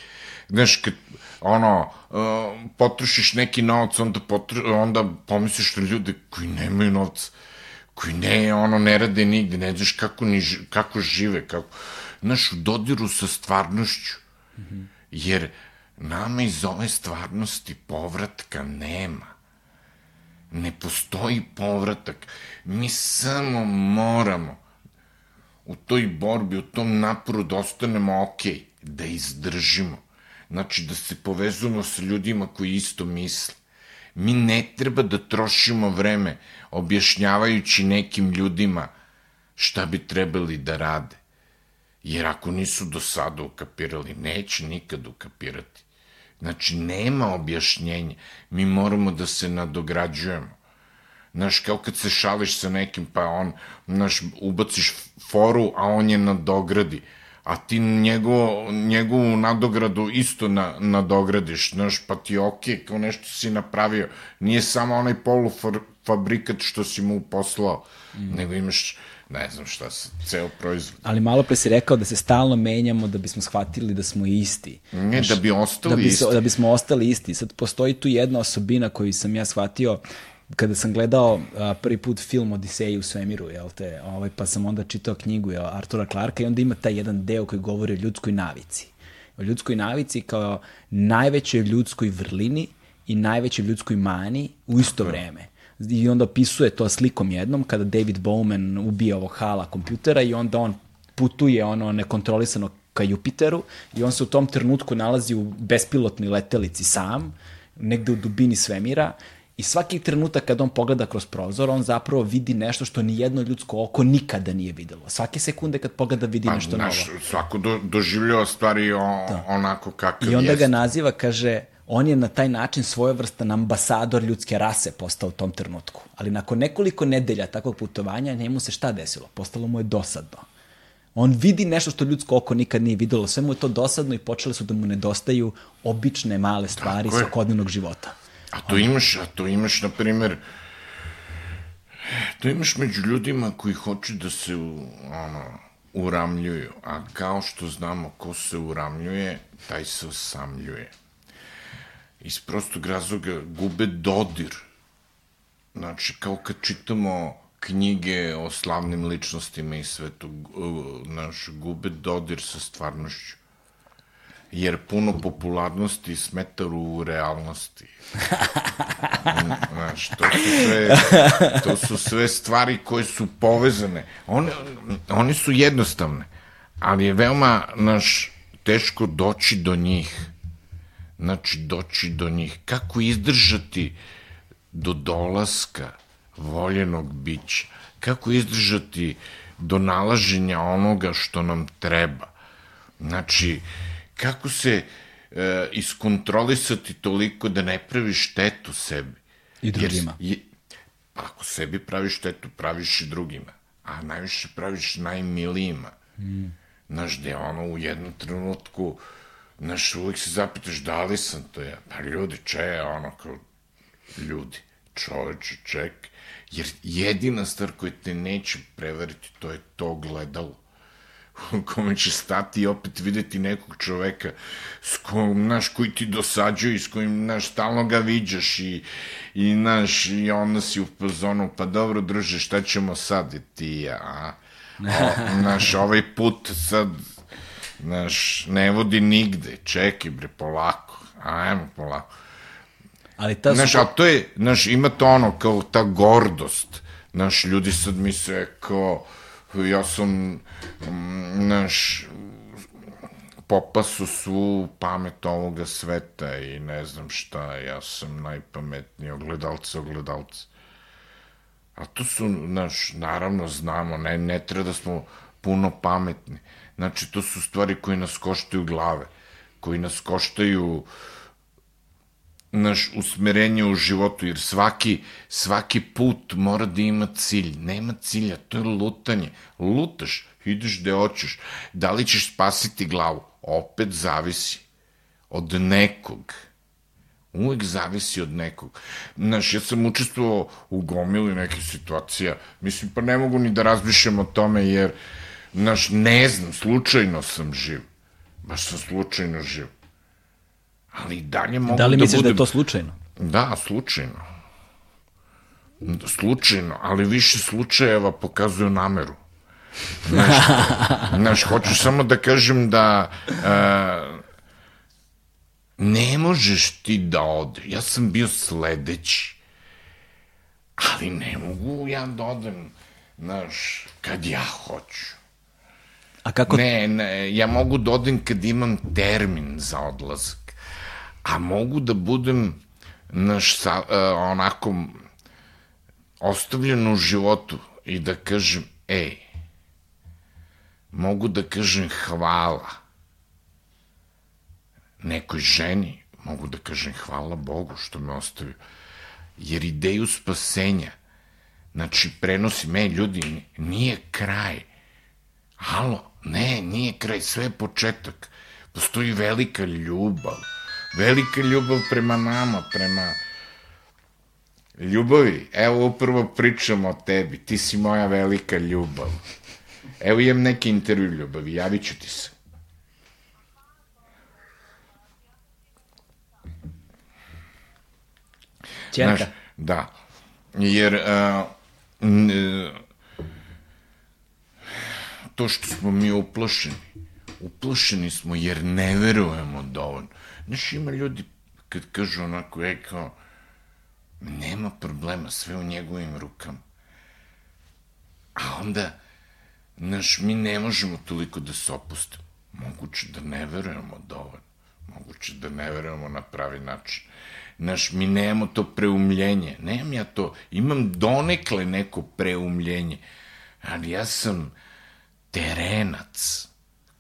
Znaš, kad, ono, uh, potrošiš neki novac, onda, potro, onda pomisliš na ljude koji nemaju novca, koji ne, ono, ne rade nigde, ne znaš kako, ni, kako žive, kako, znaš, u dodiru sa stvarnošću. Mm -hmm. Jer nama iz ove stvarnosti povratka nema. Ne postoji povratak. Mi samo moramo u toj borbi, u tom naporu da ostanemo ok, da izdržimo. Znači, da se povezujemo sa ljudima koji isto misle. Mi ne treba da trošimo vreme objašnjavajući nekim ljudima šta bi trebali da rade. Jer ako nisu do sada ukapirali, neće nikad ukapirati. Znači, nema objašnjenja. Mi moramo da se nadograđujemo. Znaš, kao kad se šališ sa nekim, pa on, znaš, ubaciš foru, a on je na dogradi. A ti njegov, njegovu nadogradu isto na, nadogradiš, znaš, pa ti je okej, okay, kao nešto si napravio. Nije samo onaj polufabrikat što si mu poslao, mm. nego imaš ne znam šta ceo proizvod. Ali malo pre si rekao da se stalno menjamo da bismo shvatili da smo isti. Ne, Znaš, da bi ostali da bi, isti. Da bismo ostali isti. Sad postoji tu jedna osobina koju sam ja shvatio kada sam gledao a, prvi put film Odiseji u svemiru, jel te, ovaj, pa sam onda čitao knjigu jel, Artura Clarka i onda ima taj jedan deo koji govori o ljudskoj navici. O ljudskoj navici kao najvećoj ljudskoj vrlini i najvećoj ljudskoj mani u isto vreme i onda opisuje to slikom jednom kada David Bowman ubije ovog hala kompjutera i onda on putuje ono nekontrolisano ka Jupiteru i on se u tom trenutku nalazi u bespilotnoj letelici sam, negde u dubini svemira i svaki trenutak kad on pogleda kroz prozor, on zapravo vidi nešto što ni jedno ljudsko oko nikada nije videlo. Svake sekunde kad pogleda vidi pa, nešto naš, novo. Svako do, doživljava stvari o, da. onako kakav I onda jest. ga naziva, kaže, on je na taj način svojevrstan ambasador ljudske rase postao u tom trenutku. Ali nakon nekoliko nedelja takvog putovanja, njemu se šta desilo? Postalo mu je dosadno. On vidi nešto što ljudsko oko nikad nije videlo, sve mu je to dosadno i počele su da mu nedostaju obične male stvari svakodnevnog života. A to imaš, a to imaš, na primer, to imaš među ljudima koji hoće da se ono, uramljuju, a kao što znamo ko se uramljuje, taj se osamljuje iz prostog razloga gube dodir. Znači, kao kad čitamo knjige o slavnim ličnostima i sve to, naš, gube dodir sa stvarnošću. Jer puno popularnosti smeta u realnosti. Znaš, to su sve, to su sve stvari koje su povezane. One, one su jednostavne, ali je veoma, naš, teško doći do njih znači doći do njih, kako izdržati do dolaska voljenog bića, kako izdržati do nalaženja onoga što nam treba. Znači, kako se e, iskontrolisati toliko da ne praviš štetu sebi. I drugima. Jer, je, ako sebi praviš štetu, praviš i drugima. A najviše praviš najmilijima. Mm. Znaš, gde ono u jednom trenutku uh, Znaš, uvijek se zapitaš da li sam to ja. Pa ljudi, če je ono kao ljudi, čoveče, ček. Jer jedina stvar koja te neće prevariti, to je to gledalo u kome će stati i opet videti nekog čoveka s kojim, znaš, koji ti dosađuje i s kojim, znaš, stalno ga viđaš i, i, znaš, i onda si u pozonu, pa dobro, druže, šta ćemo sad, i ti a? O, znaš, ovaj put sad, znaš, ne vodi nigde, čekaj, bre, polako, ajmo polako. Ali ta Znaš, su... a to je, znaš, ima to ono, kao ta gordost. Znaš, ljudi sad misle kao, ja sam, mm, znaš, popasu svu pamet ovoga sveta i ne znam šta, ja sam najpametniji, ogledalce, ogledalce. A to su, znaš, naravno znamo, ne, ne treba da smo puno pametni. Znači, to su stvari koje nas koštaju glave, koji nas koštaju naš usmerenje u životu, jer svaki, svaki put mora da ima cilj. Nema cilja, to je lutanje. Lutaš, ideš gde hoćeš. Da li ćeš spasiti glavu? Opet zavisi od nekog. Uvek zavisi od nekog. Znaš, ja sam učestvovao u gomili nekih situacija. Mislim, pa ne mogu ni da razmišljam o tome, jer, znaš, ne znam, slučajno sam živ. Baš sam slučajno živ. Ali dalje mogu Da li da misliš budem... da je to slučajno? Da, slučajno. Slučajno, ali više slučajeva pokazuju nameru. Znaš, znaš, hoću samo da kažem da uh, ne možeš ti da ode. Ja sam bio sledeći, ali ne mogu ja da odem, znaš, kad ja hoću. A kako... Ne, ne, ja mogu da odem kad imam termin za odlazak, a mogu da budem, naš, sa, uh, onako, ostavljen u životu i da kažem, ej, mogu da kažem hvala nekoj ženi, mogu da kažem hvala Bogu što me ostavio. Jer ideju spasenja, znači prenosi me ljudi, nije kraj. Halo, ne, nije kraj, sve je početak. Postoji velika ljubav. Velika ljubav prema nama, prema ljubavi. Evo upravo pričam o tebi, ti si moja velika ljubav. Evo imam neki intervju ljubavi, javit ću ti se. Znaš, da. Jer uh, to što smo mi uplašeni, uplašeni smo jer ne verujemo dovoljno. Znaš, ima ljudi kad kažu onako, je kao, nema problema, sve u njegovim rukama. A onda, znaš, mi ne možemo toliko da se opustimo. Moguće da ne verujemo dovoljno. Moguće da ne verujemo na pravi način. Znaš, mi nemamo to preumljenje. Nemam ja to. Imam donekle neko preumljenje. Ali ja sam terenac,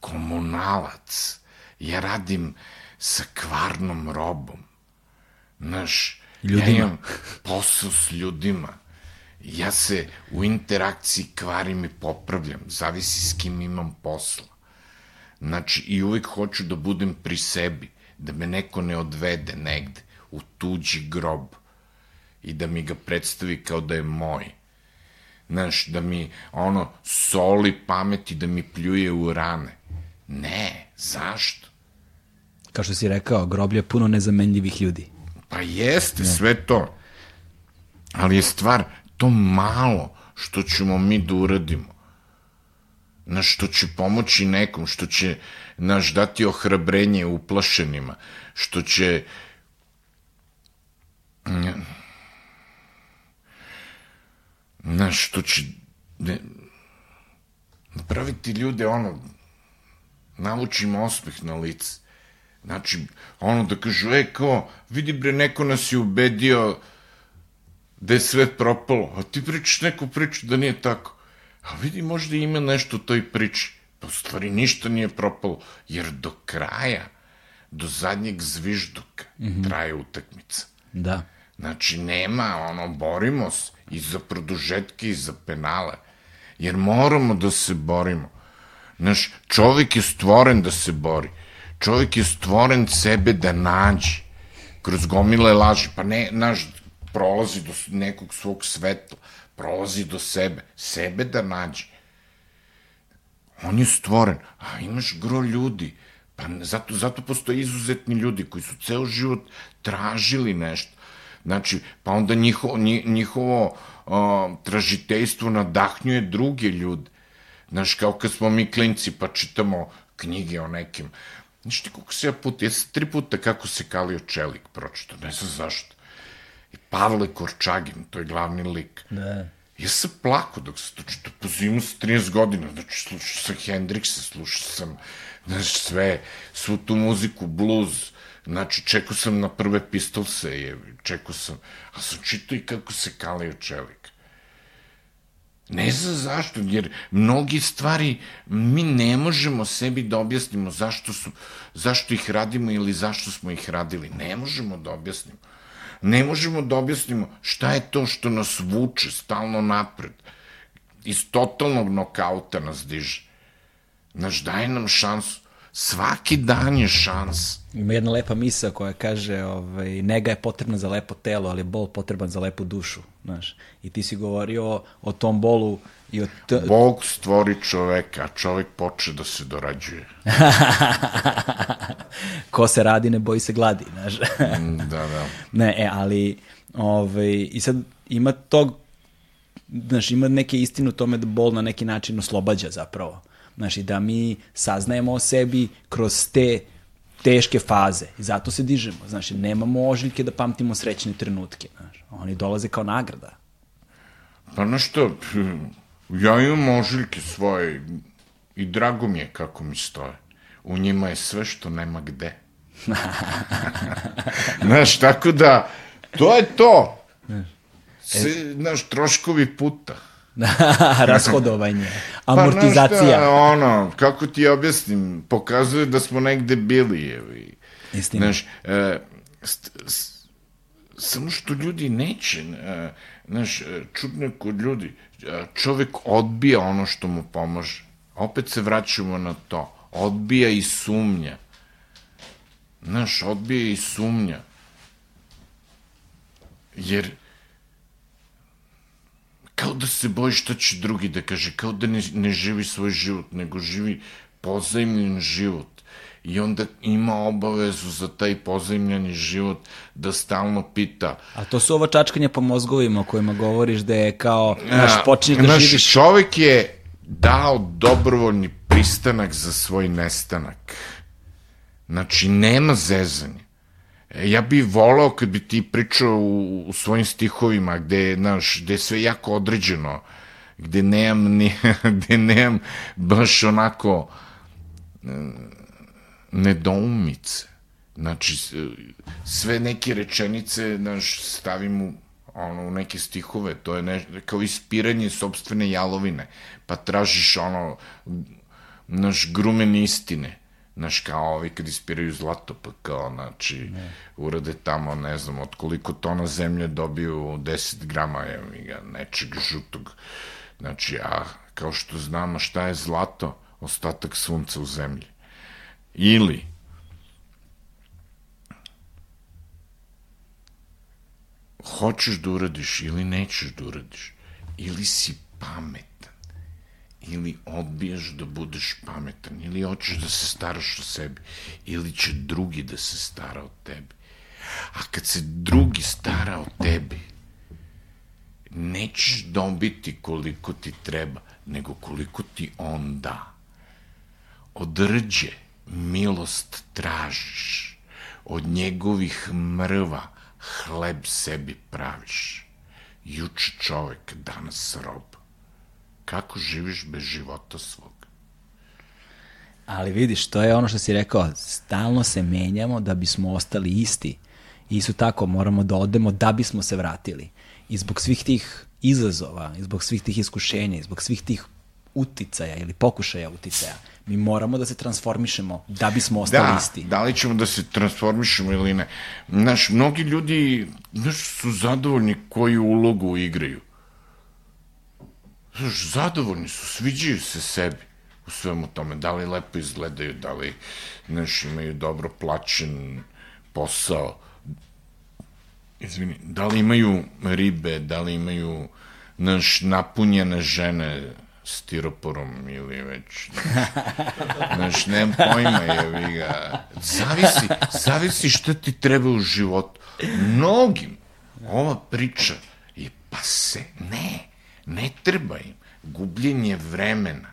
komunalac. Ja radim sa kvarnom robom. Znaš, Ljudima. ja imam posao s ljudima. Ja se u interakciji kvarim i popravljam. Zavisi s kim imam posla. Znači, i uvek hoću da budem pri sebi, da me neko ne odvede negde, u tuđi grob i da mi ga predstavi kao da je moj. Znaš, da mi, ono, soli pamet i da mi pljuje u rane. Ne, zašto? Kao što si rekao, groblje je puno nezamenljivih ljudi. Pa jeste, sve to. Ali je stvar, to malo što ćemo mi da uradimo, na što će pomoći nekom, što će naš dati ohrabrenje uplašenima, što će znaš, što će ne, napraviti ljude ono, navući im osmeh na lice. Znači, ono da kažu, e, kao, vidi bre, neko nas je ubedio da je sve propalo, a ti pričaš neku priču da nije tako. A vidi, možda ima nešto u toj priči. Pa u stvari ništa nije propalo, jer do kraja, do zadnjeg zvižduka mm -hmm. traje utakmica. Da. Znači, nema, ono, borimo se i za produžetke i za penale. Jer moramo da se borimo. Znaš, čovjek je stvoren da se bori. Čovjek je stvoren sebe da nađe. Kroz gomile laži. Pa ne, naš, prolazi do nekog svog svetla. prolazi do sebe, sebe da nađe. On je stvoren, a imaš gro ljudi, pa zato, zato postoje izuzetni ljudi koji su ceo život tražili nešto. Znači, pa onda njihovo, njihovo o, tražiteljstvo nadahnjuje druge ljude. Znaš, kao kad smo mi klinci pa čitamo knjige o nekim. Znaš ti koliko se ja puta, ja sam tri puta kako se kalio čelik pročito, ne znam zašto. I Pavle Korčagin, to je glavni lik. Da. Ja sam plako dok se to čito, po zimu sa 30 godina, znači slušao sam Hendrixa, slušao sam, znaš, sve, svu tu muziku, blues, znači čekao sam na prve pistolse, je, čekao sam, a sam čitao i kako se kalio čelik. Ne znam zašto, jer mnogi stvari mi ne možemo sebi da objasnimo zašto, su, zašto ih radimo ili zašto smo ih radili. Ne možemo da objasnimo. Ne možemo da objasnimo šta je to što nas vuče stalno napred. Iz totalnog nokauta nas diže. Naš daje nam šansu. Svaki dan je šans. Ima jedna lepa misa koja kaže ovaj, nega je potrebna za lepo telo, ali je bol potreban za lepu dušu. Znaš. I ti si govorio o tom bolu i o t... Bog stvori čoveka, a čovek poče da se dorađuje. Ko se radi, ne boji se gladi, znaš. Mm, da, da. Ne, e, ali ovaj, i sad ima tog, znaš, ima neke istine u tome da bol na neki način oslobađa zapravo. Znači, da mi saznajemo o sebi kroz te teške faze. I zato se dižemo. Znači, nemamo ožiljke da pamtimo srećne trenutke. Znači, oni dolaze kao nagrada. Pa na što, ja imam ožiljke svoje i drago mi je kako mi stoje. U njima je sve što nema gde. znaš, tako da, to je to. Znaš, troškovi puta. rashodovanje, amortizacija. Pa, ono, kako ti objasnim, pokazuje da smo negde bili, evi. Istina. Znaš, e, st, st, samo što ljudi neće, e, znaš, e, čudno kod ljudi, e, čovek odbija ono što mu pomaže. Opet se vraćamo na to. Odbija i sumnja. Znaš, odbija i sumnja. Jer kao da se boji šta će drugi da kaže, kao da ne, ne živi svoj život, nego živi pozajmljen život. I onda ima obavezu za taj pozajmljeni život da stalno pita. A to su ova čačkanja po mozgovima o kojima govoriš da je kao, znaš, počinješ da naš, živiš... Čovek je dao dobrovoljni pristanak za svoj nestanak. Znači, nema zezanja. Ja bih volao kad bi ti pričao u, u svojim stihovima gde, znaš, gde je sve jako određeno, gde nemam, ni, gde nemam baš onako e, nedoumice. Znači, sve neke rečenice, znaš, stavim u, ono, u neke stihove, to je ne, kao ispiranje sobstvene jalovine, pa tražiš ono, naš grumen istine Znaš, kao ovi kad ispiraju zlato, pa kao, znači, ne. urade tamo, ne znam, od koliko tona zemlje dobiju 10 grama ga, nečeg žutog. Znači, a kao što znamo šta je zlato, ostatak sunca u zemlji. Ili, hoćeš da uradiš ili nećeš da uradiš, ili si pamet ili odbijaš da budeš pametan, ili hoćeš da se staraš o sebi, ili će drugi da se stara o tebi. A kad se drugi stara o tebi, nećeš dobiti koliko ti treba, nego koliko ti on da. Od rđe milost tražiš, od njegovih mrva hleb sebi praviš. Juče čovek, danas rob kako živiš bez života svog. Ali vidiš, to je ono što si rekao, stalno se menjamo da bismo ostali isti. I su tako, moramo da odemo da bismo se vratili. I zbog svih tih izazova, i zbog svih tih iskušenja, i zbog svih tih uticaja ili pokušaja uticaja, mi moramo da se transformišemo da bismo ostali da, isti. Da li ćemo da se transformišemo ili ne. Znaš, mnogi ljudi znaš, su zadovoljni koju ulogu igraju. Zadovoljni su, sviđaju se sebi u svemu tome, da li lepo izgledaju, da li, znaš, imaju dobro plaćen posao, izvini, da li imaju ribe, da li imaju naš, napunjene žene stiroporom ili već, znaš, nemam pojma, jevi ga. Zavisi, zavisi šta ti treba u životu. Mnogim ova priča je pa se, ne, ne treba im. Gubljenje vremena,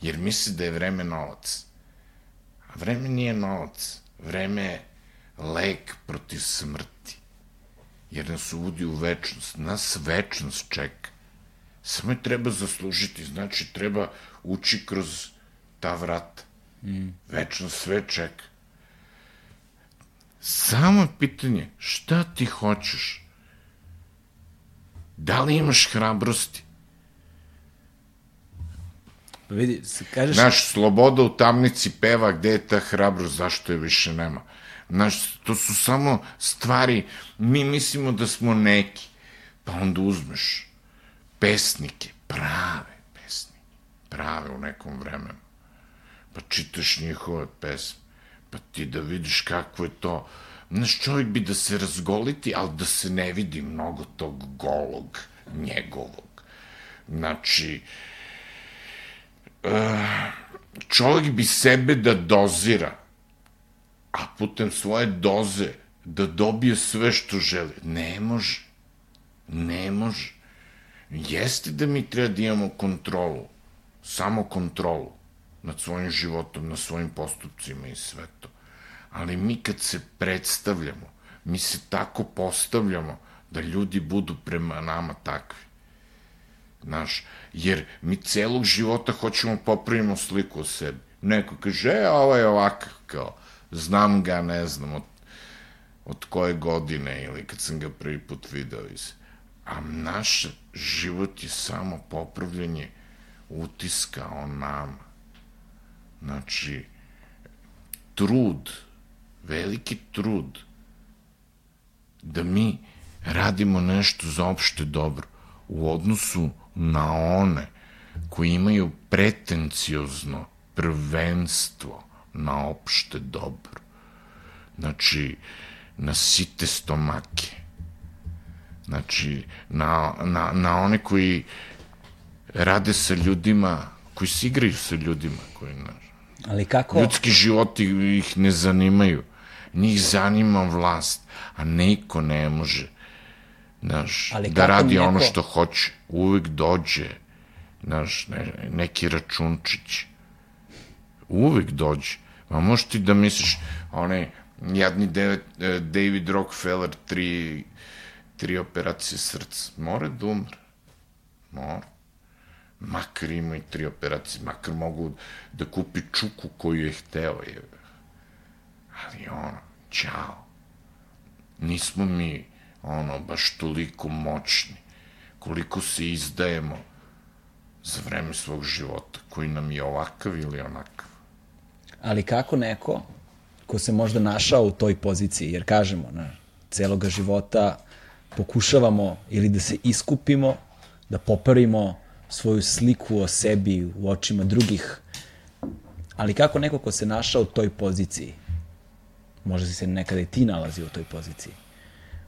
jer misli da je vreme novac. A vreme nije novac. Vreme je lek protiv smrti. Jer nas uvodi u večnost. Nas večnost čeka. Samo je treba zaslužiti. Znači, treba ući kroz ta vrata. Mm. Večnost sve čeka. Samo pitanje, šta ti hoćeš? Da li imaš hrabrosti? Pa vidi, kažeš... Naš sloboda u tamnici peva gde je ta hrabrost, zašto je više nema. Znaš, to su samo stvari, mi mislimo da smo neki, pa onda uzmeš pesnike, prave pesnike, prave u nekom vremenu, pa čitaš njihove pesme, pa ti da vidiš kako je to, znaš, čovjek bi da se razgoliti, ali da se ne vidi mnogo tog golog, njegovog. Znači, uh, čovjek bi sebe da dozira, a putem svoje doze da dobije sve što želi. Ne može. Ne može. Jeste da mi treba da imamo kontrolu, samo kontrolu nad svojim životom, nad svojim postupcima i sve to. Ali mi kad se predstavljamo, mi se tako postavljamo da ljudi budu prema nama takvi. Znaš, jer mi celog života hoćemo popravimo sliku o sebi. Neko kaže, e, ovo je ovakav, kao, znam ga, ne znam, od, od koje godine ili kad sam ga prvi put video iz... A naš život je samo popravljanje utiska o nama. Znači, trud, veliki trud, da mi radimo nešto za opšte dobro u odnosu na one koji imaju pretenciozno prvenstvo na opšte dobro. Znači, na site stomake. Znači, na, na, na one koji rade sa ljudima, koji se igraju sa ljudima, koji, na, Ali kako? Ljudski životi ih ne zanimaju. Njih zanima vlast, a neko ne može znaš, Ali da radi neko... ono što hoće. Uvek dođe znaš, ne, neki računčić. Uvek dođe. Ma možeš ti da misliš, onaj jadni e, David Rockefeller, tri, tri operacije srca, mora da umre. Mora. Makar ima i tri operacije, makar mogu da kupi čuku koju je hteo. Je. Ali ono, čao. Nismo mi, ono, baš toliko moćni, koliko se izdajemo za vreme svog života, koji nam je ovakav ili onakav. Ali kako neko ko se možda našao u toj poziciji, jer kažemo, na, celoga života pokušavamo ili da se iskupimo, da popravimo svoju sliku o sebi u očima drugih, ali kako neko ko se našao u toj poziciji, možda si se nekada i ti nalazi u toj poziciji,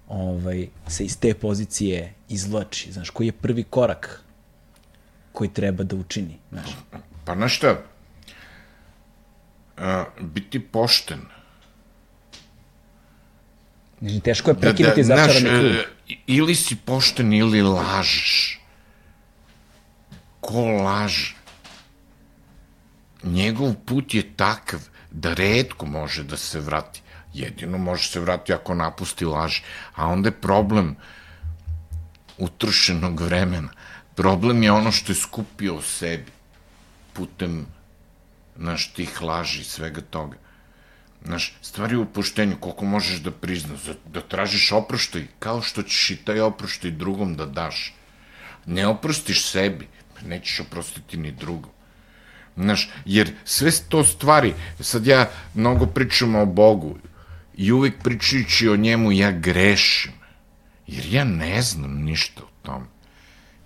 ovaj, se iz te pozicije izvlači, znaš, koji je prvi korak koji treba da učini, znaš? Pa, znaš šta, a, biti pošten. Znači, teško je prekinuti da, da, začarani krug. E, ili si pošten ili lažeš. Ko laže? Njegov put je takav da redko može da se vrati. Jedino može se vrati ako napusti laž. A onda je problem utrošenog vremena. Problem je ono što je skupio u sebi putem znaš, tih laži i svega toga. Znaš, stvari u poštenju, koliko možeš da priznaš, da, da tražiš oproštaj, kao što ćeš i taj oproštaj drugom da daš. Ne oprostiš sebi, pa nećeš oprostiti ni drugom. Znaš, jer sve to stvari, sad ja mnogo pričam o Bogu i uvek pričajući o njemu ja grešim, jer ja ne znam ništa o tom.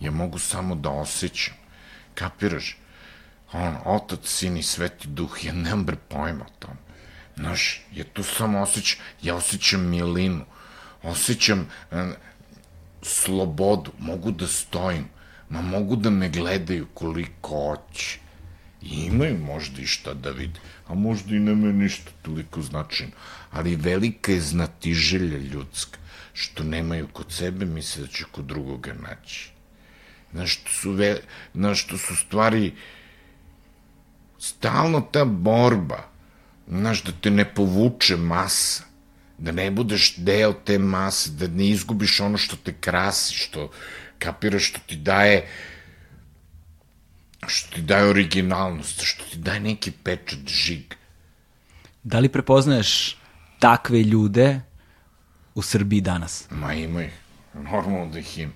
Ja mogu samo da osjećam. Kapiraš? on, otac, sin i sveti duh, ja nemam bre pojma o tom. Znaš, ja tu samo osjećam, ja osjećam milinu, osjećam, slobodu, mogu da stojim, ma mogu da me gledaju koliko hoće. I imaju možda i šta da vide, a možda i nema ništa toliko značajno. Ali velika je znatiželja ljudska, što nemaju kod sebe, misle da će kod drugoga naći. Znaš, što su, ve, znaš, što su stvari stalno ta borba, znaš, da te ne povuče masa, da ne budeš deo te mase, da ne izgubiš ono što te krasi, što kapiraš, što ti daje što ti daje originalnost, što ti daje neki pečat žig. Da li prepoznaješ takve ljude u Srbiji danas? Ma ima ih, normalno da ih ima.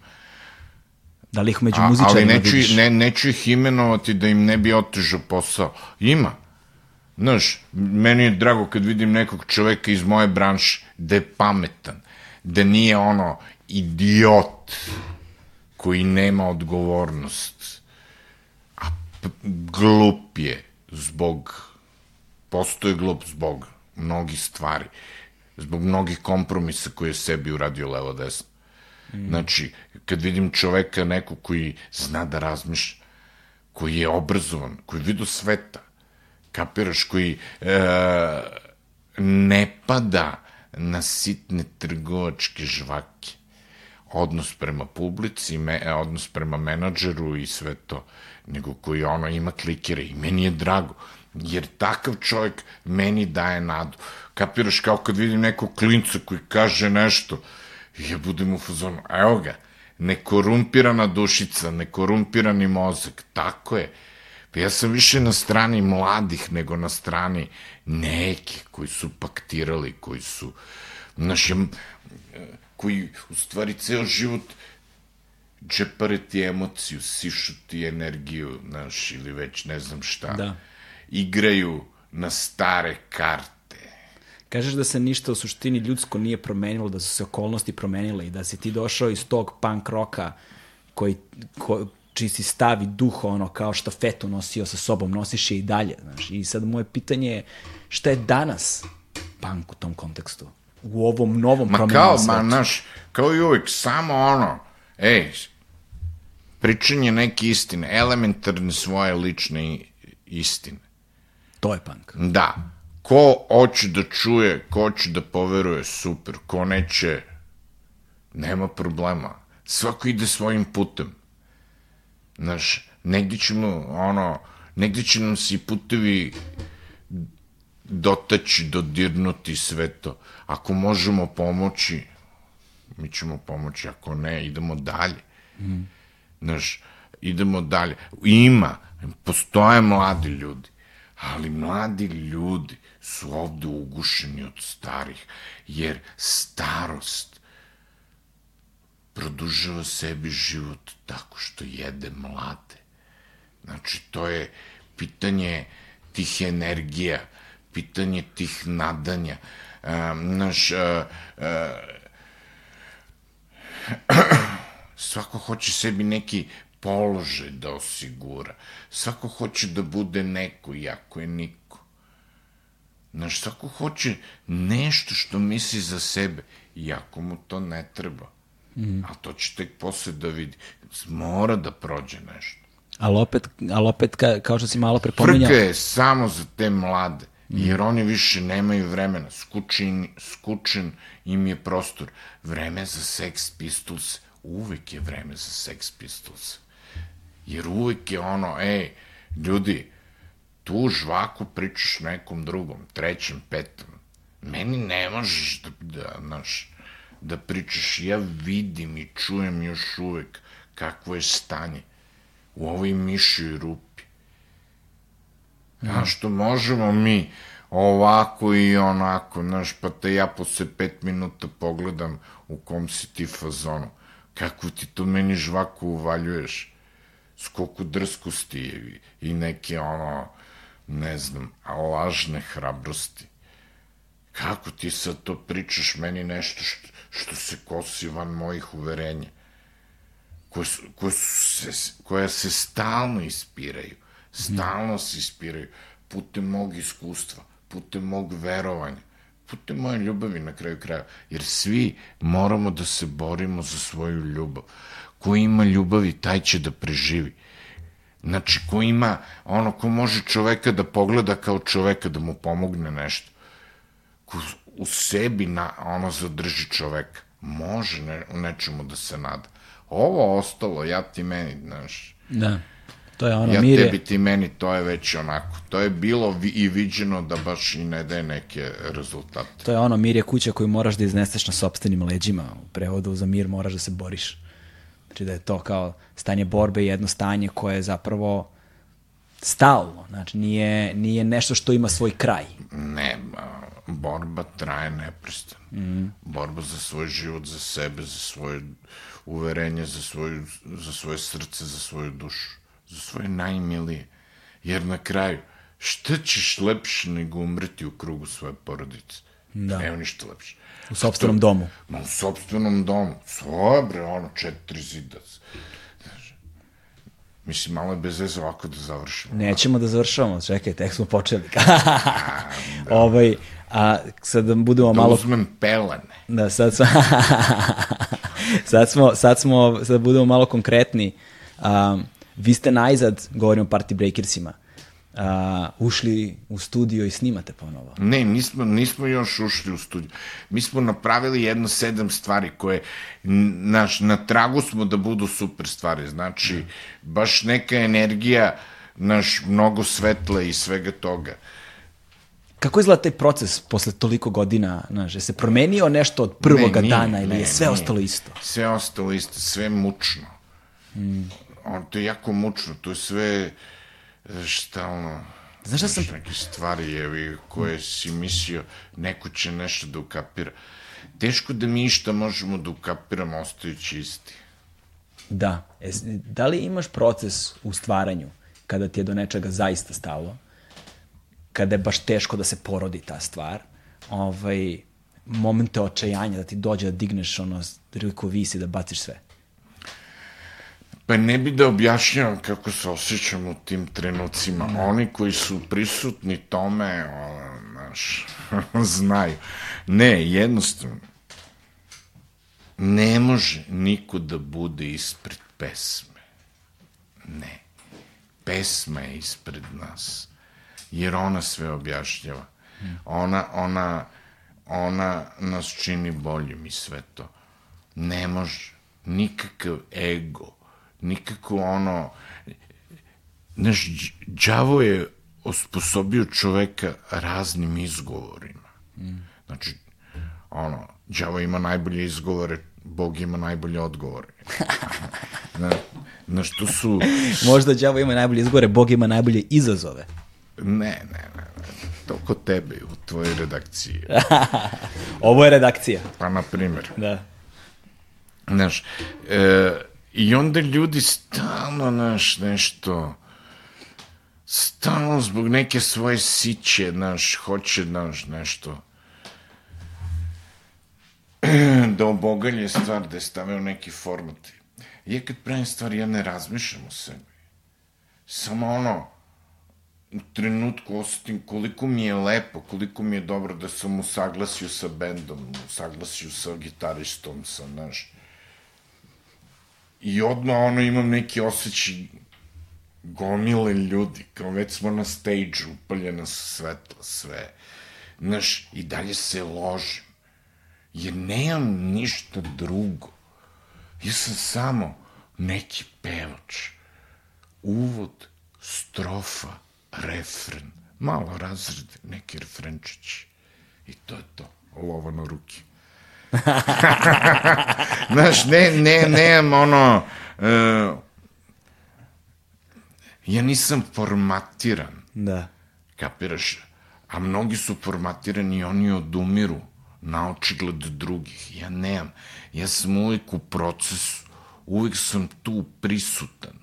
Da li ih među muzičarima ali neću, vidiš? ne, neću ih imenovati da im ne bi otežao posao. Ima. Znaš, meni je drago kad vidim nekog čoveka iz moje branše da je pametan, da nije ono idiot koji nema odgovornost, glup je zbog, postoje glup zbog mnogih stvari, zbog mnogih kompromisa koje je sebi uradio levo desno. Mm. Znači, kad vidim čoveka neko koji zna da razmišlja, koji je obrazovan, koji vidu sveta, kapiraš, koji e, ne pada na sitne trgovačke žvake, odnos prema publici, me, e, odnos prema menadžeru i sve to, nego koji ono ima klikere i meni je drago, jer takav čovjek meni daje nadu. Kapiraš kao kad vidim nekog klinca koji kaže nešto, ja budem u fazonu, evo ga, nekorumpirana dušica, nekorumpirani mozak, tako je. Pa ja sam više na strani mladih nego na strani nekih koji su paktirali, koji su, znaš, koji u stvari ceo život džepare ti emociju, sišu ti energiju, znaš, ili već ne znam šta. Da. Igraju na stare karte. Kažeš da se ništa u suštini ljudsko nije promenilo, da su se okolnosti promenile i da si ti došao iz tog punk roka koji, ko, čiji si stavi duh ono kao štafetu nosio sa sobom, nosiš je i dalje. Znaš. I sad moje pitanje je šta je danas punk u tom kontekstu? U ovom novom Ma kao, svetu? ma, znaš, kao i uvijek, samo ono, ej, pričanje neke istine, elementarne svoje lične istine. To je punk. Da, ko hoće da čuje, ko hoće da poveruje, super, ko neće, nema problema. Svako ide svojim putem. Znaš, negdje ćemo, ono, negdje će nam se i putevi dotaći, dodirnuti sve to. Ako možemo pomoći, mi ćemo pomoći, ako ne, idemo dalje. Mm. Znaš, idemo dalje. Ima, postoje mladi ljudi, ali mladi ljudi su ovde ugušeni od starih, jer starost produžava sebi život tako što jede mlade. Znači, to je pitanje tih energija, pitanje tih nadanja. Um, znaš, uh, uh, svako hoće sebi neki položaj da osigura. Svako hoće da bude neko, iako je niko. Znaš, svako hoće nešto što misli za sebe, iako mu to ne treba. Mm. A to će tek posle da vidi. Mora da prođe nešto. Ali opet, ali opet ka, kao što si malo prepominjao, Frka je samo za te mlade, jer oni više nemaju vremena. Skučen, skučen im je prostor. Vreme za Sex Pistols, uvek je vreme za Sex Pistols. Jer uvek je ono, ej, ljudi, tu žvaku pričaš nekom drugom, trećem, petom. Meni ne možeš da, da, znaš, da pričaš, ja vidim i čujem još uvek kakvo je stanje u ovoj mišoj rupi. Znaš, što možemo mi ovako i onako, znaš, pa te ja posle pet minuta pogledam u kom si ti fazonu. Kako ti to meni žvaku uvaljuješ? Skoliko drskosti je i neke ono, ne znam, lažne hrabrosti. Kako ti sad to pričaš meni nešto što, što se kosi van mojih uverenja? koje, su, koje, su se, koja se stalno ispiraju. Stalno se ispiraju putem mog iskustva, putem mog verovanja, putem moje ljubavi na kraju kraja. Jer svi moramo da se borimo za svoju ljubav. Ko ima ljubavi, taj će da preživi. Znači, ko ima, ono, ko može čoveka da pogleda kao čoveka, da mu pomogne nešto. Ko u sebi, na, ono, zadrži čoveka. Može ne, nečemu da se nada. Ovo ostalo, ja ti meni, znaš, Da. To je ono, ja mir je, tebi ti meni, to je već onako. To je bilo vi, i viđeno da baš i ne daje neke rezultate. to je ono, mir je kuća koju moraš da izneseš na sopstvenim leđima. U prevodu za mir moraš da se boriš. Znači da je to kao stanje borbe jedno stanje koje je zapravo stalno. Znači nije, nije nešto što ima svoj kraj. Ne, borba traje neprestano. Mm. Borba za svoj život, za sebe, za svoje uverenje, za, svoju, za svoje srce, za svoju dušu, za svoje najmilije. Jer na kraju, šta ćeš lepše nego umreti u krugu svoje porodice? Da. Nema ništa lepše. U sopstvenom domu. Ma u sobstvenom domu. Svoje, bre, ono, četiri zida. Znaš, Mislim, malo je bez veze ovako da završimo. Nećemo da završavamo, čekaj, tek smo počeli. ovaj, a sad da budemo Da malo... uzmem pelene. Da, sad smo, sad smo, sad smo, sad budemo malo konkretni. Um, vi ste najzad, govorim o Party Breakersima, uh, ušli u studio i snimate ponovo. Ne, nismo, nismo još ušli u studiju. Mi smo napravili jedno sedam stvari koje, naš, na tragu smo da budu super stvari. Znači, baš neka energija, naš, mnogo svetla i svega toga. Kako izgleda taj proces posle toliko godina? Znaš, je se promenio nešto od prvoga Ne, nije, dana ili ne, je sve nije. ostalo isto? Sve ostalo isto, sve mučno. Mm. On, to je jako mučno, to je sve e, šta ono... Znaš šta sam- Neke stvari jevi, koje si mislio, neko će nešto da ukapira. Teško da mi išta možemo da ukapiramo ostajući isti. Da. E, da li imaš proces u stvaranju kada ti je do nečega zaista stalo, kada je baš teško da se porodi ta stvar, ovaj, momente očajanja da ti dođe da digneš ono, priliku visi da baciš sve. Pa ne bi da objašnjavam kako se osjećam u tim trenucima. Oni koji su prisutni tome, o, znaš, znaju. Ne, jednostavno, ne može niko da bude ispred pesme. Ne. Pesma je ispred nas. Jer ona sve objašnjava. Ona, ona, ona nas čini boljim i sve to. Ne može. Nikakav ego. Nikako ono... Znaš, đavo je osposobio čoveka raznim izgovorima. Znači, ono, đavo ima najbolje izgovore, Bog ima najbolje odgovore. Na, na što su... Možda đavo ima najbolje izgore, Bog ima najbolje izazove. Ne, ne, ne, ne. To kod tebe u tvojoj redakciji. Ovo je redakcija. Pa, na primjer, Da. znaš, e, i onda ljudi stalno, znaš, nešto, stalno zbog neke svoje siće, znaš, hoće, znaš, nešto, da obogalje stvar, da je stave neki format. Ja kad pravim stvari, ja ne razmišljam o sebi. Samo ono, u trenutku osetim koliko mi je lepo, koliko mi je dobro da sam u saglasju sa bendom, u sa gitaristom, sa, znaš. I odmah ono imam neki osjećaj gomile ljudi, kao već smo na stage upaljena su svetla, sve. Znaš, i dalje se ložim. Jer nemam ništa drugo. Ja sam samo neki pevač. Uvod, strofa, refren, malo razred, neki refrenčić. I to je to. Lova na ruki. Znaš, ne, ne, nemam ono... Uh, ja nisam formatiran. Da. Kapiraš? A mnogi su formatirani i oni odumiru na očigled drugih. Ja nemam. Ja sam uvijek u procesu. Uvijek sam tu prisutan.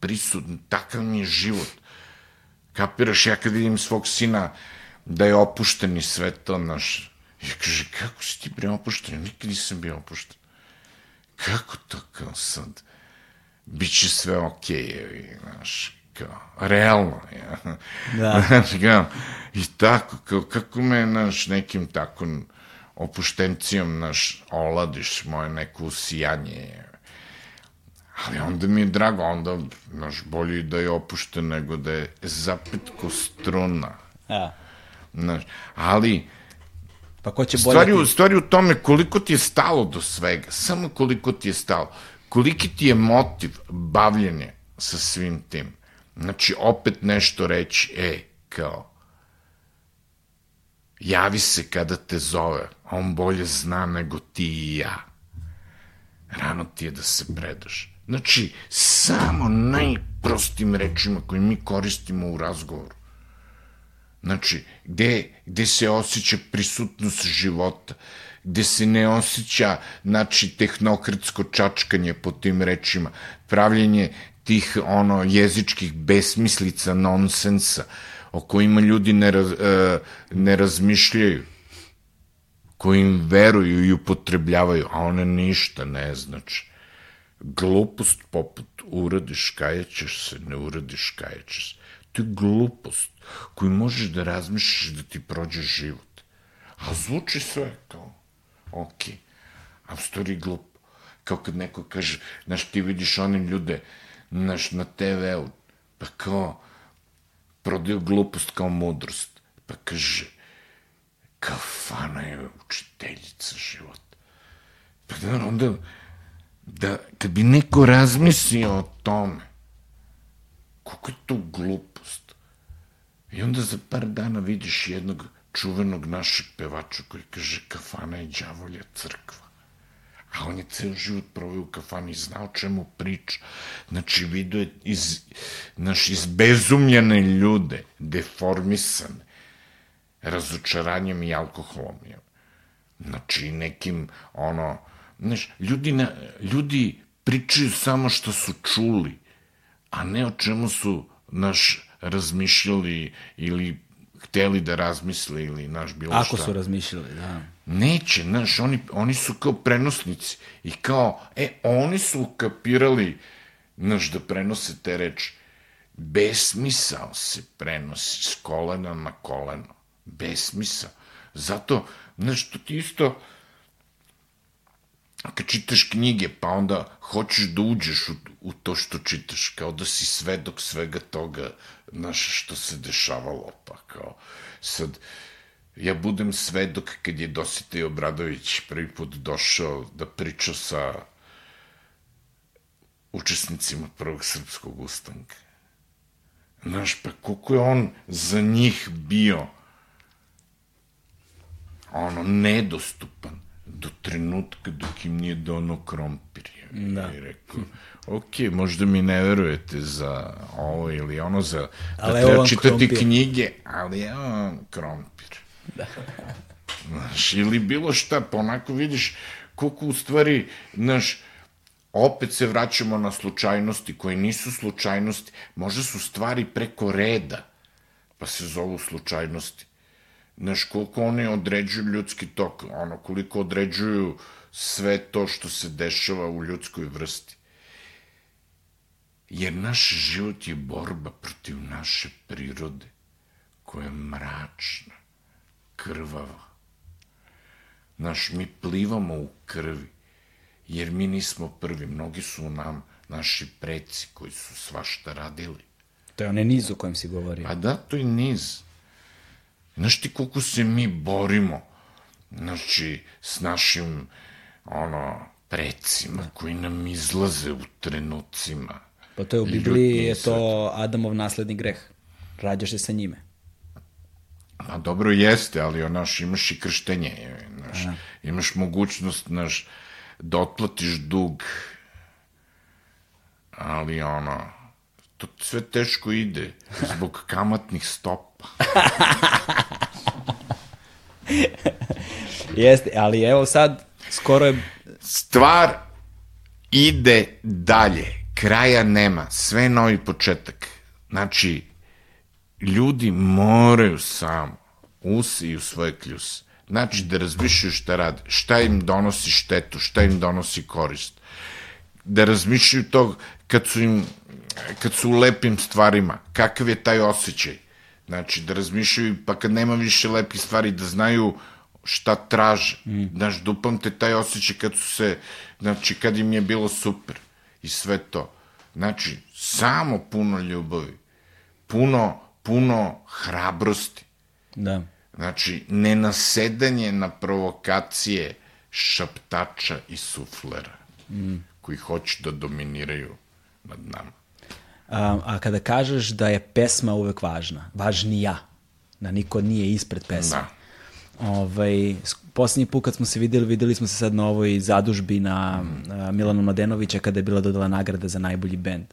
Prisutan. Takav mi je život. Kapiraš? Ja kad vidim svog sina da je opušten i sve to, naš, ja kaže, kako si ti bre opušten? Nikad nisam bio opušten. Kako to kao sad? Biće sve okej, okay, znaš, kao, realno. Ja. Da. Kao, i tako, kao, kako me, naš, nekim tako opuštencijom, naš, oladiš moje neko usijanje, Ali onda mi je drago, onda, naš, bolje da je opušten nego da je zapet ko struna. Ja. Znaš, ali, Pa ko će bolje... stvari, u, ti- stvari u tome koliko ti je stalo do svega, samo koliko ti je stalo, koliki ti je motiv bavljenja sa svim tim. Znači, opet nešto reći, e, kao, javi se kada te zove, on bolje zna nego ti i ja. Rano ti je da se predaš. Znači, samo najprostim rečima koje mi koristimo u razgovoru. Znači, gde, gde se osjeća prisutnost života, gde se ne osjeća, znači, tehnokratsko čačkanje po tim rečima, pravljenje tih, ono, jezičkih besmislica, nonsensa, o kojima ljudi ne, raz, e, ne razmišljaju, koji im veruju i upotrebljavaju, a one ništa ne znači. Glupost poput uradiš, kajećeš se, ne uradiš, kajećeš se. To je glupost koju možeš da razmišljaš da ti prođe život. A zvuči sve kao, ok, a u stvari glupo. Kao kad neko kaže, znaš, ti vidiš one ljude, znaš, na TV-u, pa kao, prodaju glupost kao mudrost. Pa kaže, kafana je učiteljica života. Pa da, onda, da, kad bi neko razmislio o tome, kako je to glupost, i onda za par dana vidiš jednog čuvenog našeg pevača koji kaže kafana je đavolja crkva. A on je ceo život proveo u kafani znao čemu priča. Znači, vidio je iz, naš, izbezumljene ljude, deformisane, razočaranjem i alkoholom. Znači, nekim, ono, znaš, ljudi, na, ljudi pričaju samo što su čuli, a ne o čemu su, naš, razmišljali ili hteli da razmisle ili, naš, bilo Ako šta. su razmišljali, da. Neće, znaš, oni, oni su kao prenosnici i kao, e, oni su ukapirali, znaš, da prenose te reči. Besmisao se prenosi s kolena na koleno. Besmisao. Zato, znaš, to ti isto, kad čitaš knjige, pa onda hoćeš da uđeš u, u to što čitaš, kao da si svedok svega toga, znaš, što se dešavalo, pa kao, sad, ja budem svedok kad je Dositej Obradović prvi put došao da priča sa učesnicima prvog srpskog ustanka. Znaš, pa koliko je on za njih bio ono, nedostupan do trenutka dok im nije dono krompir. Da. I rekao, ok, možda mi ne verujete za ovo ili ono, za, da Ali treba čitati krompir. knjige, ali evo vam krompir. Da. Znaš, ili bilo šta, pa onako vidiš koliko u stvari, znaš, opet se vraćamo na slučajnosti koje nisu slučajnosti, možda su stvari preko reda, pa se zovu slučajnosti. Znaš, koliko oni određuju ljudski tok, ono, koliko određuju sve to što se dešava u ljudskoj vrsti. Jer naš život je borba protiv naše prirode, koja je mračna, krvava. Znaš, mi plivamo u krvi, jer mi nismo prvi. Mnogi su nam naši preci koji su svašta radili. To je onaj niz o kojem si govorio. Pa da, to je niz. Znaš ti koliko se mi borimo, znači, s našim, ono, precima koji nam izlaze u trenucima. Pa to je u Bibliji, je to Adamov nasledni greh. Rađaš se sa njime. A dobro jeste, ali onaš, imaš i krštenje, je, znaš, imaš mogućnost, znaš, da otplatiš dug, ali ono, to sve teško ide zbog kamatnih stopa. Jeste, ali evo sad, skoro je... Stvar ide dalje, kraja nema, sve je novi početak. Znači, ljudi moraju samo usi i u svoje kljuse. Znači, da razmišljaju šta rade, šta im donosi štetu, šta im donosi korist. Da razmišljaju to kad su im kad su u lepim stvarima, kakav je taj osjećaj. Znači, da razmišljaju, pa kad nema više lepih stvari, da znaju šta traže. Mm. Znaš, dupam te taj osjećaj kad su se, znači, kad im je bilo super i sve to. Znači, samo puno ljubavi, puno, puno hrabrosti. Da. Znači, nenasedanje na provokacije šaptača i suflera, mm. koji hoće da dominiraju nad nama. A, a kada kažeš da je pesma uvek važna, važnija, da niko nije ispred pesme. Da. Ovaj, poslednji put kad smo se videli, videli smo se sad na ovoj zadužbi na mm. Milanu Mladenovića kada je bila dodala nagrada za najbolji bend.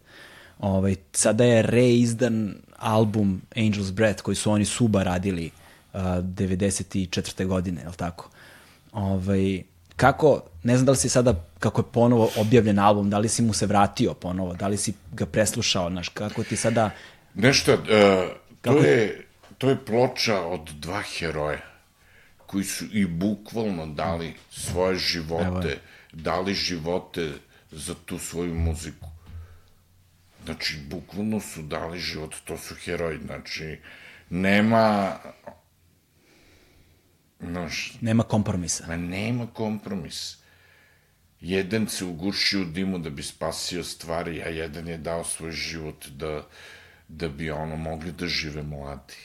Ovaj, sada je reizdan album Angel's Breath koji su oni Suba radili uh, 94. godine, je li tako? Ovaj, kako, ne znam da li si sada, kako je ponovo objavljen album, da li si mu se vratio ponovo, da li si ga preslušao, znaš, kako ti sada... Nešto, uh, to, je, to je ploča od dva heroja koji su i bukvalno dali svoje živote, dali živote za tu svoju muziku. Znači, bukvalno su dali život, to su heroji, znači, nema Noš, nema kompromisa. Ma nema kompromisa. Jedan se ugušio u dimu da bi spasio stvari, a jedan je dao svoj život da, da bi ono mogli da žive mladi.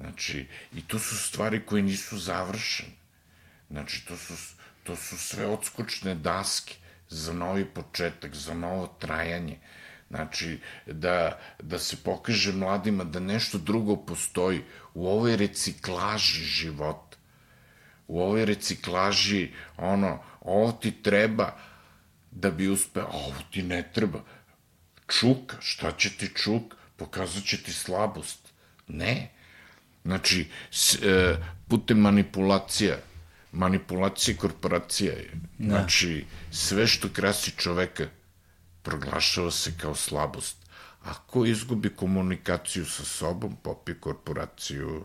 Znači, i to su stvari koje nisu završene. Znači, to su, to su sve odskočne daske za novi početak, za novo trajanje. Znači, da, da se pokaže mladima da nešto drugo postoji u ovoj reciklaži života. U ovoj reciklaži, ono, ovo ti treba da bi uspeo, a ovo ti ne treba. Čuka, šta će ti čuk? Pokazat će ti slabost. Ne. Znači, s, e, putem manipulacija, manipulacija korporacija je. Da. Znači, sve što krasi čoveka, proglašava se kao slabost. Ako izgubi komunikaciju sa sobom, popije korporaciju.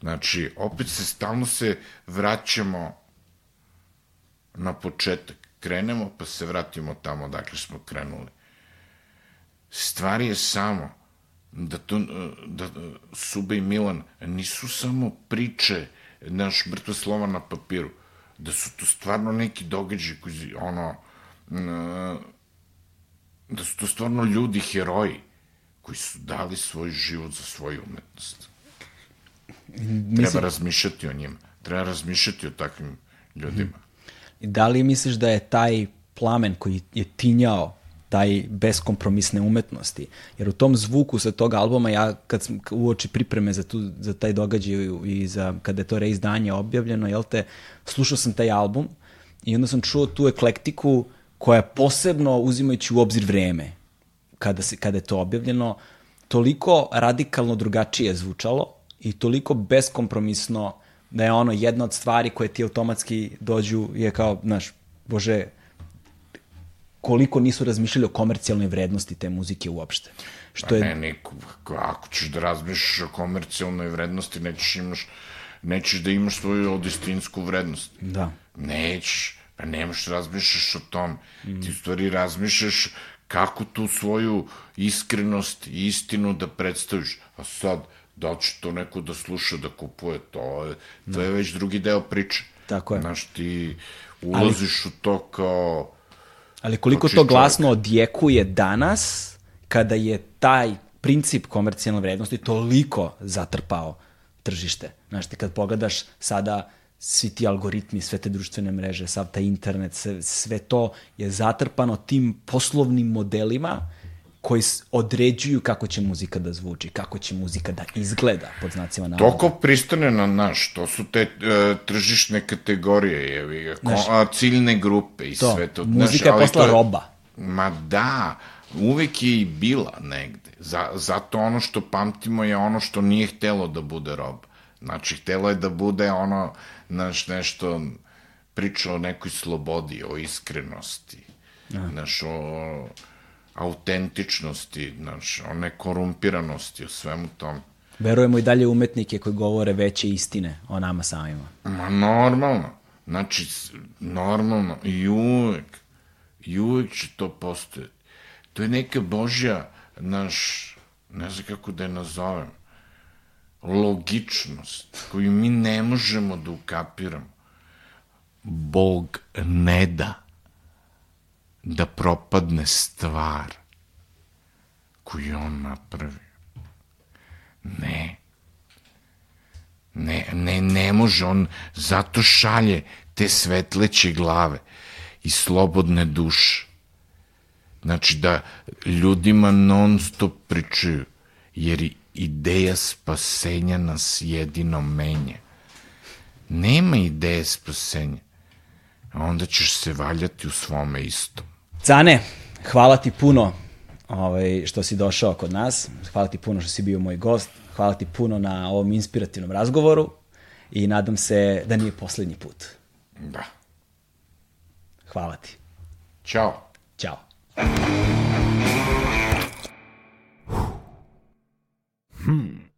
Znači, opet se stalno se vraćamo na početak. Krenemo, pa se vratimo tamo dakle smo krenuli. Stvar je samo da, to, da Sube i Milan nisu samo priče naš mrtvo slova na papiru, da su to stvarno neki događaji koji, ono, da su to stvarno ljudi, heroji, koji su dali svoj život za svoju umetnost. Mislim... Treba razmišljati o njima. Treba razmišljati o takvim ljudima. Da li misliš da je taj plamen koji je tinjao taj beskompromisne umetnosti. Jer u tom zvuku sa tog albuma, ja kad sam uoči pripreme za, tu, za taj događaj i za, kada je to reizdanje objavljeno, jel te, slušao sam taj album i onda sam čuo tu eklektiku uh, koja je posebno, uzimajući u obzir vreme, kada, se, kada je to objavljeno, toliko radikalno drugačije zvučalo i toliko beskompromisno da je ono jedna od stvari koje ti automatski dođu je kao, znaš, bože, koliko nisu razmišljali o komercijalnoj vrednosti te muzike uopšte. Što pa je... Ne, niko, ako ćeš da razmišljaš o komercijalnoj vrednosti, nećeš, imaš, nećeš da imaš svoju odistinsku vrednost. Da. Nećeš. Pa nemaš da razmišljaš o tom. Mm. Ti u stvari razmišljaš kako tu svoju iskrenost i istinu da predstaviš. A sad, da li će to neko da sluša, da kupuje, to je, to je već drugi deo priče. Tako je. Znaš, ti ulaziš ali, u to kao... Ali koliko to glasno čovjek. odjekuje danas, kada je taj princip komercijalne vrednosti toliko zatrpao tržište. Znaš, ti kad pogledaš sada svi ti algoritmi, sve te društvene mreže, sav taj internet, sve, sve to je zatrpano tim poslovnim modelima koji određuju kako će muzika da zvuči, kako će muzika da izgleda, pod znacima navoda. Toko pristane na naš, to su te uh, tržišne kategorije, jevi, Znaš, a, ciljne grupe i to, sve to. Muzika znaš, je postala to, roba. Ma da, uvek je i bila negde. Za, zato ono što pamtimo je ono što nije htelo da bude roba. Znači, htelo je da bude ono, znaš, nešto, priča o nekoj slobodi, o iskrenosti, znaš, o autentičnosti, znaš, o nekorumpiranosti, o svemu tom. Verujemo i dalje umetnike koji govore veće istine o nama samima. Ma normalno. Znači, normalno. I uvek, i uvek će to postojati. To je neka Božja, naš, ne znam kako da je nazovem, logičnost koju mi ne možemo da ukapiramo. Bog ne da da propadne stvar koju on napravio. Ne. Ne, ne, ne može on, zato šalje te svetleće glave i slobodne duše. Znači da ljudima non stop pričaju, jer ideja spasenja nas jedino menje. Nema ideje spasenja. A onda ćeš se valjati u svome istom. Cane, hvala ti puno ovaj, što si došao kod nas. Hvala ti puno što si bio moj gost. Hvala ti puno na ovom inspirativnom razgovoru i nadam se da nije poslednji put. Da. Hvala ti. Ćao. Ćao. Hmm.